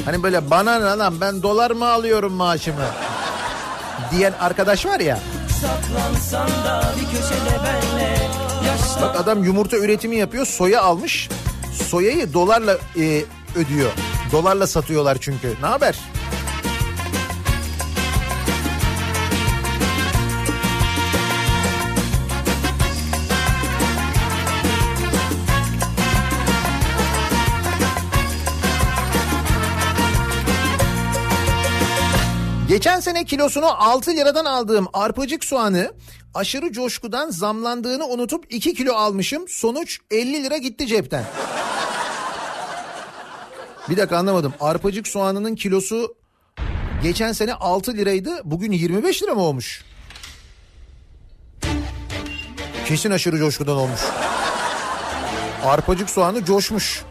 Hani böyle bana ne lan ben dolar mı alıyorum maaşımı diyen arkadaş var ya. Bak adam yumurta üretimi yapıyor soya almış. Soyayı dolarla e, ödüyor. Dolarla satıyorlar çünkü. Ne haber? Geçen sene kilosunu 6 liradan aldığım arpacık soğanı aşırı coşkudan zamlandığını unutup 2 kilo almışım. Sonuç 50 lira gitti cepten. Bir dakika anlamadım. Arpacık soğanının kilosu geçen sene 6 liraydı. Bugün 25 lira mı olmuş? Kesin aşırı coşkudan olmuş. Arpacık soğanı coşmuş.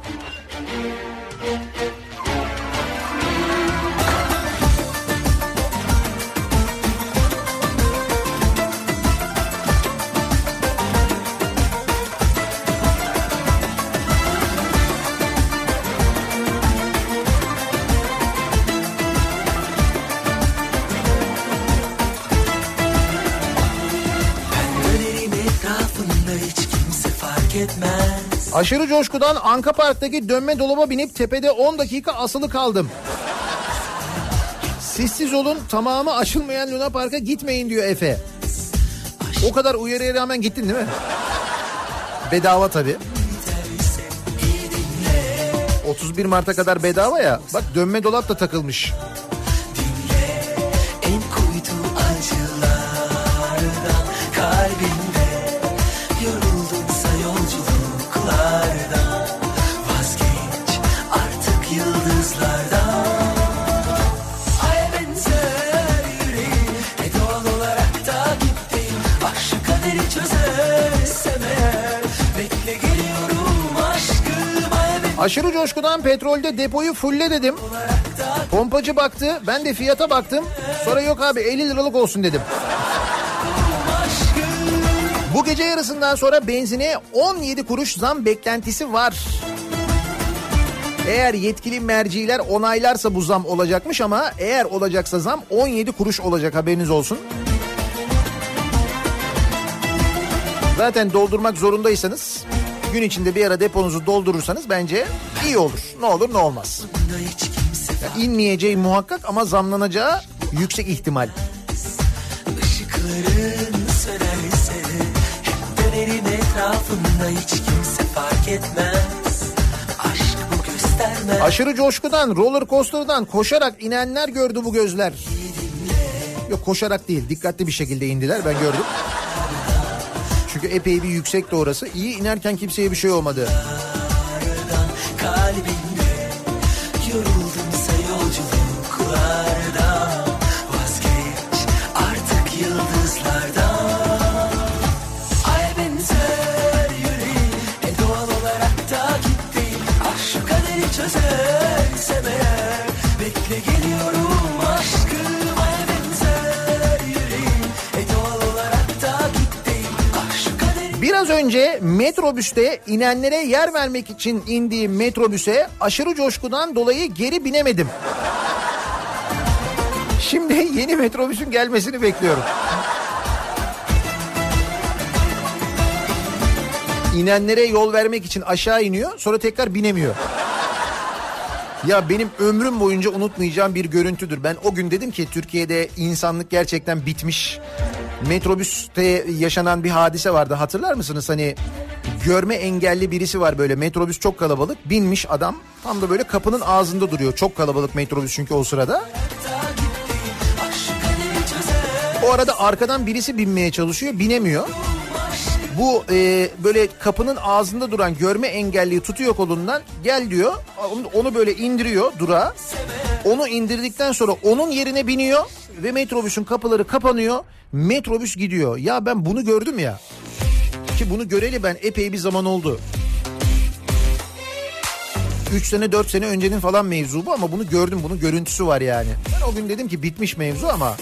Aşırı coşkudan Anka Park'taki dönme dolaba binip tepede 10 dakika asılı kaldım. Sessiz olun tamamı açılmayan Luna Park'a gitmeyin diyor Efe. O kadar uyarıya rağmen gittin değil mi? Bedava tabii. 31 Mart'a kadar bedava ya. Bak dönme dolap da takılmış. Aşırı coşkudan petrolde depoyu fulle dedim. Pompacı baktı ben de fiyata baktım. Sonra yok abi 50 liralık olsun dedim. Bu gece yarısından sonra benzine 17 kuruş zam beklentisi var. Eğer yetkili merciler onaylarsa bu zam olacakmış ama eğer olacaksa zam 17 kuruş olacak haberiniz olsun. Zaten doldurmak zorundaysanız gün içinde bir ara deponuzu doldurursanız bence iyi olur. Ne olur ne olmaz. hiç kimse Ya inmeyeceği muhakkak ama zamlanacağı yüksek ihtimal. Işıkların sönerse Hep dönerim etrafında hiç kimse fark etmez Aşk bu göstermez Aşırı coşkudan, roller coaster'dan koşarak inenler gördü bu gözler. Yok koşarak değil, dikkatli bir şekilde indiler ben gördüm. Çünkü epey bir yüksekti orası. İyi inerken kimseye bir şey olmadı. Önce metrobüste inenlere yer vermek için indiğim metrobüse aşırı coşkudan dolayı geri binemedim. Şimdi yeni metrobüsün gelmesini bekliyorum. İnenlere yol vermek için aşağı iniyor sonra tekrar binemiyor. Ya benim ömrüm boyunca unutmayacağım bir görüntüdür. Ben o gün dedim ki Türkiye'de insanlık gerçekten bitmiş. Metrobüste yaşanan bir hadise vardı hatırlar mısınız? Hani görme engelli birisi var böyle metrobüs çok kalabalık. Binmiş adam tam da böyle kapının ağzında duruyor. Çok kalabalık metrobüs çünkü o sırada. O arada arkadan birisi binmeye çalışıyor binemiyor. Bu e, böyle kapının ağzında duran görme engelliyi tutuyor kolundan gel diyor. Onu, böyle indiriyor durağa. Onu indirdikten sonra onun yerine biniyor ve metrobüsün kapıları kapanıyor. Metrobüs gidiyor. Ya ben bunu gördüm ya. Ki bunu göreli ben epey bir zaman oldu. 3 sene 4 sene öncenin falan mevzu bu ama bunu gördüm bunun görüntüsü var yani. Ben o gün dedim ki bitmiş mevzu ama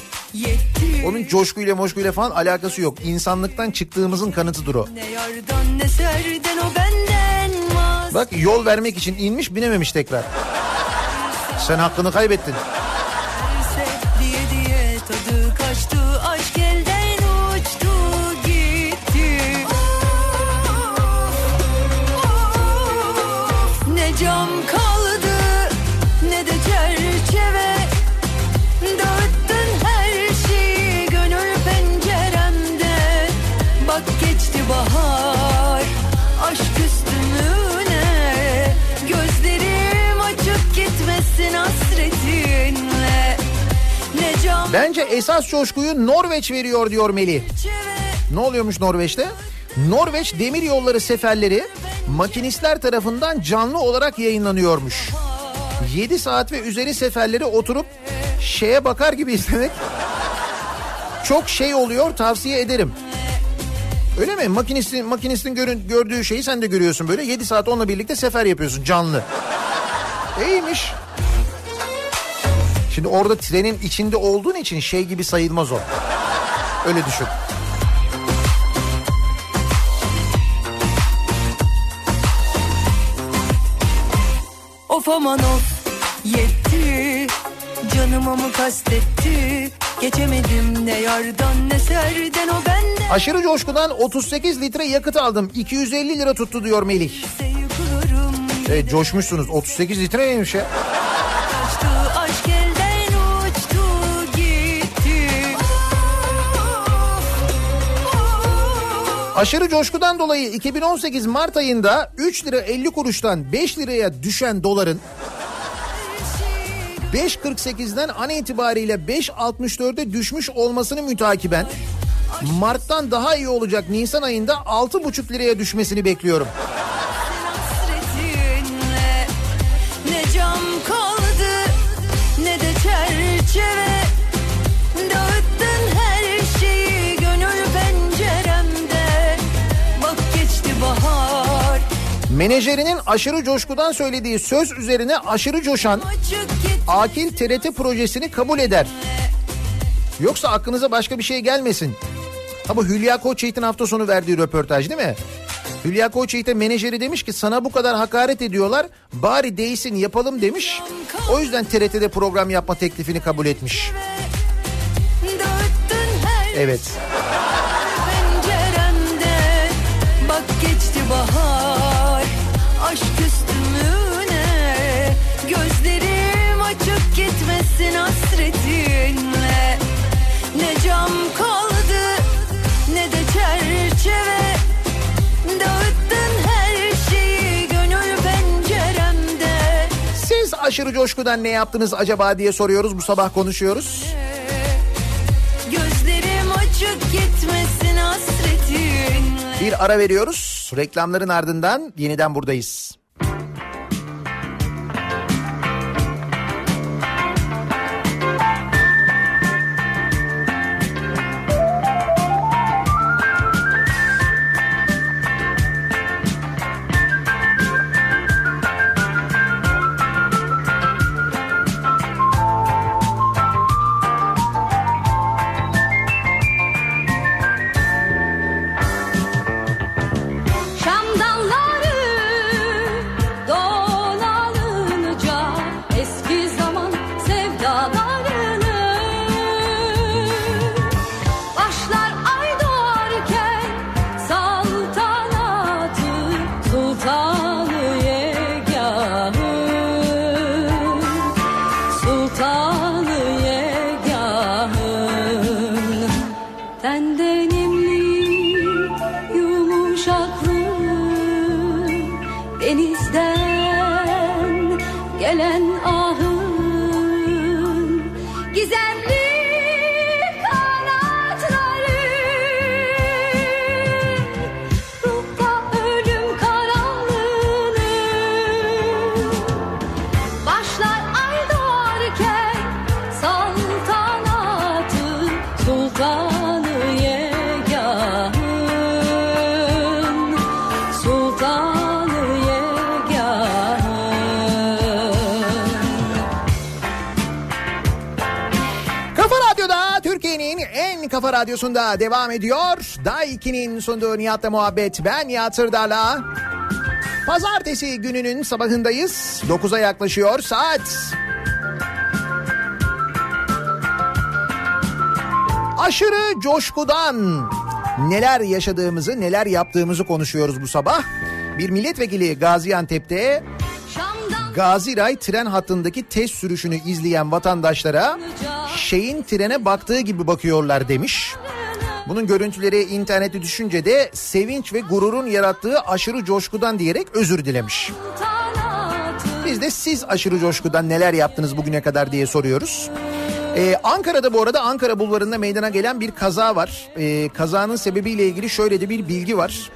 onun coşkuyla moşkuyla falan alakası yok. İnsanlıktan çıktığımızın kanıtıdır o. Ne yardan ne serden o benden Bak yol vermek için inmiş binememiş tekrar. Sen hakkını kaybettin. Bence esas coşkuyu Norveç veriyor diyor Melih. Ne oluyormuş Norveç'te? Norveç demir yolları seferleri makinistler tarafından canlı olarak yayınlanıyormuş. 7 saat ve üzeri seferleri oturup şeye bakar gibi izlemek çok şey oluyor tavsiye ederim. Öyle mi? Makinistin, makinistin görün, gördüğü şeyi sen de görüyorsun böyle. 7 saat onunla birlikte sefer yapıyorsun canlı. İyiymiş. Şimdi orada trenin içinde olduğun için şey gibi sayılmaz o. Öyle düşün. Of aman of yetti Canıma mı kastetti Geçemedim ne yardan ne serden o benden Aşırı coşkudan 38 litre yakıt aldım. 250 lira tuttu diyor Melih. Evet coşmuşsunuz. 38 litre neymiş ya? Aşırı coşkudan dolayı 2018 Mart ayında 3 lira 50 kuruştan 5 liraya düşen doların 5.48'den an itibariyle 5.64'e düşmüş olmasını mütakiben Mart'tan daha iyi olacak Nisan ayında 6,5 liraya düşmesini bekliyorum. Menajerinin aşırı coşkudan söylediği söz üzerine aşırı coşan Akil TRT projesini kabul eder. Yoksa aklınıza başka bir şey gelmesin. Ha bu Hülya Koçyiğit'in hafta sonu verdiği röportaj değil mi? Hülya Koçyiğit'e menajeri demiş ki sana bu kadar hakaret ediyorlar bari değsin yapalım demiş. O yüzden TRT'de program yapma teklifini kabul etmiş. Evet. Gitmesin hasretinle Ne cam kaldı ne de çerçeve Dağıttın her şeyi gönül penceremde Siz aşırı coşkudan ne yaptınız acaba diye soruyoruz bu sabah konuşuyoruz. Gözlerim açık gitmesin hasretinle Bir ara veriyoruz. Reklamların ardından yeniden buradayız. Yumuşaklığın Denizden gelen ahın radyosunda devam ediyor. Day 2'nin sunduğu Nihat'la muhabbet. Ben Nihat Sırdar'la. Pazartesi gününün sabahındayız. 9'a yaklaşıyor saat. Aşırı coşkudan neler yaşadığımızı, neler yaptığımızı konuşuyoruz bu sabah. Bir milletvekili Gaziantep'te Gaziray tren hattındaki test sürüşünü izleyen vatandaşlara şeyin trene baktığı gibi bakıyorlar demiş. Bunun görüntüleri internete düşünce de sevinç ve gururun yarattığı aşırı coşkudan diyerek özür dilemiş. Biz de siz aşırı coşkudan neler yaptınız bugüne kadar diye soruyoruz. Ee, Ankara'da bu arada Ankara bulvarında meydana gelen bir kaza var. Ee, kazanın sebebiyle ilgili şöyle de bir bilgi var.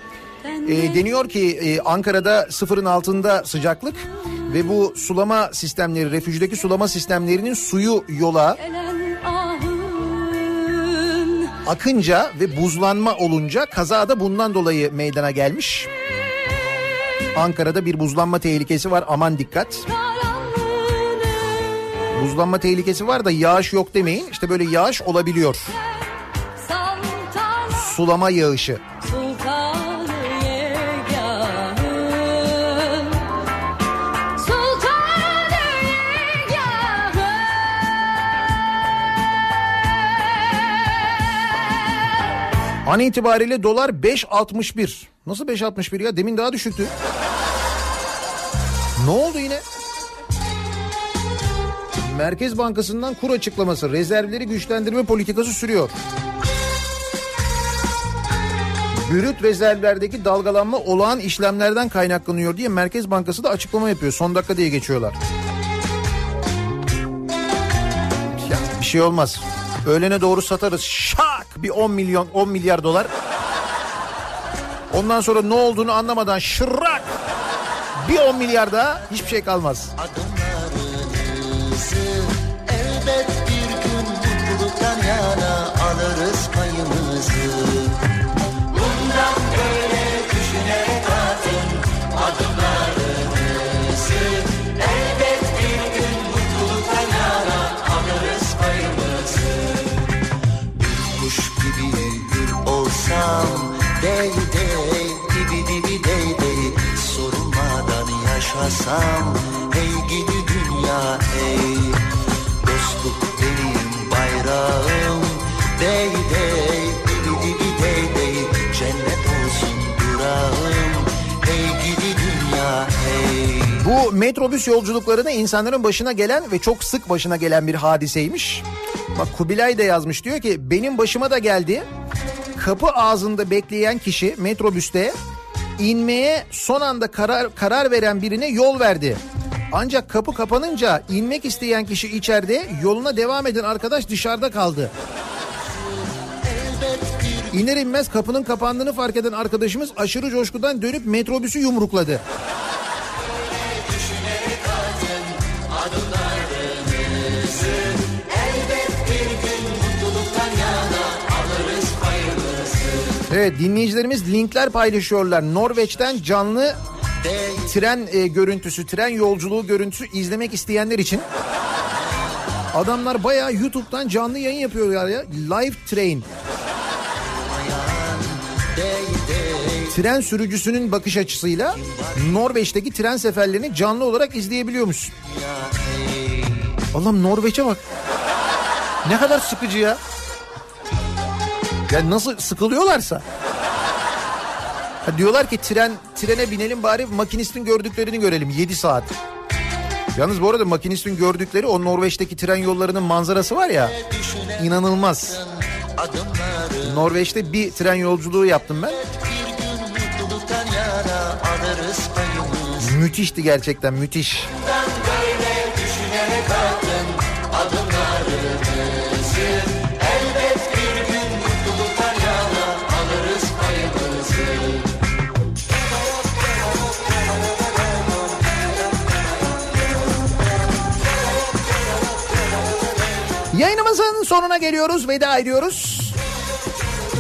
Ee, deniyor ki e, Ankara'da sıfırın altında sıcaklık ve bu sulama sistemleri, refüjdeki sulama sistemlerinin suyu yola akınca ve buzlanma olunca kaza da bundan dolayı meydana gelmiş. Ankara'da bir buzlanma tehlikesi var aman dikkat. Buzlanma tehlikesi var da yağış yok demeyin. İşte böyle yağış olabiliyor. Sulama yağışı. Sultanı An itibariyle dolar 5.61. Nasıl 5.61 ya? Demin daha düşüktü. Ne oldu yine? Merkez Bankası'ndan kur açıklaması, rezervleri güçlendirme politikası sürüyor. Brüt rezervlerdeki dalgalanma olağan işlemlerden kaynaklanıyor diye Merkez Bankası da açıklama yapıyor. Son dakika diye geçiyorlar. Ya bir şey olmaz. Öğlene doğru satarız. Şak bir 10 milyon 10 milyar dolar. Ondan sonra ne olduğunu anlamadan şırrak bir 10 milyar daha hiçbir şey kalmaz. adımlarınızı Dey dey dibi dibi dey dey. Sorulmadan yaşasam Hey gidi dünya hey. Dostluk benim bayrağım. Dey dey dibi dibi dey dey. Cennet olsun durağım. Hey gidi dünya hey. Bu metrobüs yolculuklarında insanların başına gelen ve çok sık başına gelen bir hadiseymiş. Bak Kubilay da yazmış diyor ki benim başıma da geldi. Kapı ağzında bekleyen kişi metrobüste inmeye son anda karar karar veren birine yol verdi. Ancak kapı kapanınca inmek isteyen kişi içeride yoluna devam eden arkadaş dışarıda kaldı. İner inmez kapının kapandığını fark eden arkadaşımız aşırı coşkudan dönüp metrobüsü yumrukladı. Evet dinleyicilerimiz linkler paylaşıyorlar. Norveç'ten canlı tren e, görüntüsü, tren yolculuğu görüntüsü izlemek isteyenler için. Adamlar bayağı YouTube'dan canlı yayın yapıyorlar ya. Live train. Tren sürücüsünün bakış açısıyla Norveç'teki tren seferlerini canlı olarak izleyebiliyormuş. Allah'ım Norveç'e bak. Ne kadar sıkıcı ya. Ya nasıl sıkılıyorlarsa. Ha diyorlar ki tren trene binelim bari makinistin gördüklerini görelim 7 saat. Yalnız bu arada makinistin gördükleri o Norveç'teki tren yollarının manzarası var ya inanılmaz. Norveç'te bir tren yolculuğu yaptım ben. Müthişti gerçekten müthiş. böyle Yayınımızın sonuna geliyoruz, veda ediyoruz.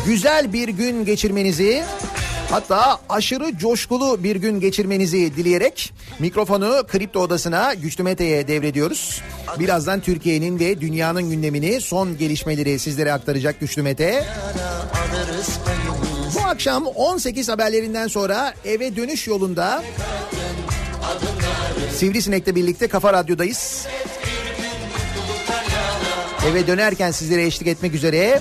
Güzel bir gün geçirmenizi, Hatta aşırı coşkulu bir gün geçirmenizi dileyerek mikrofonu Kripto Odası'na Güçlü Mete'ye devrediyoruz. Birazdan Türkiye'nin ve dünyanın gündemini son gelişmeleri sizlere aktaracak Güçlü Mete. Bu akşam 18 haberlerinden sonra eve dönüş yolunda Sivrisinek'le birlikte Kafa Radyo'dayız. Eve dönerken sizlere eşlik etmek üzere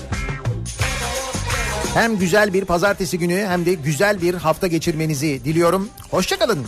hem güzel bir pazartesi günü hem de güzel bir hafta geçirmenizi diliyorum. Hoşçakalın.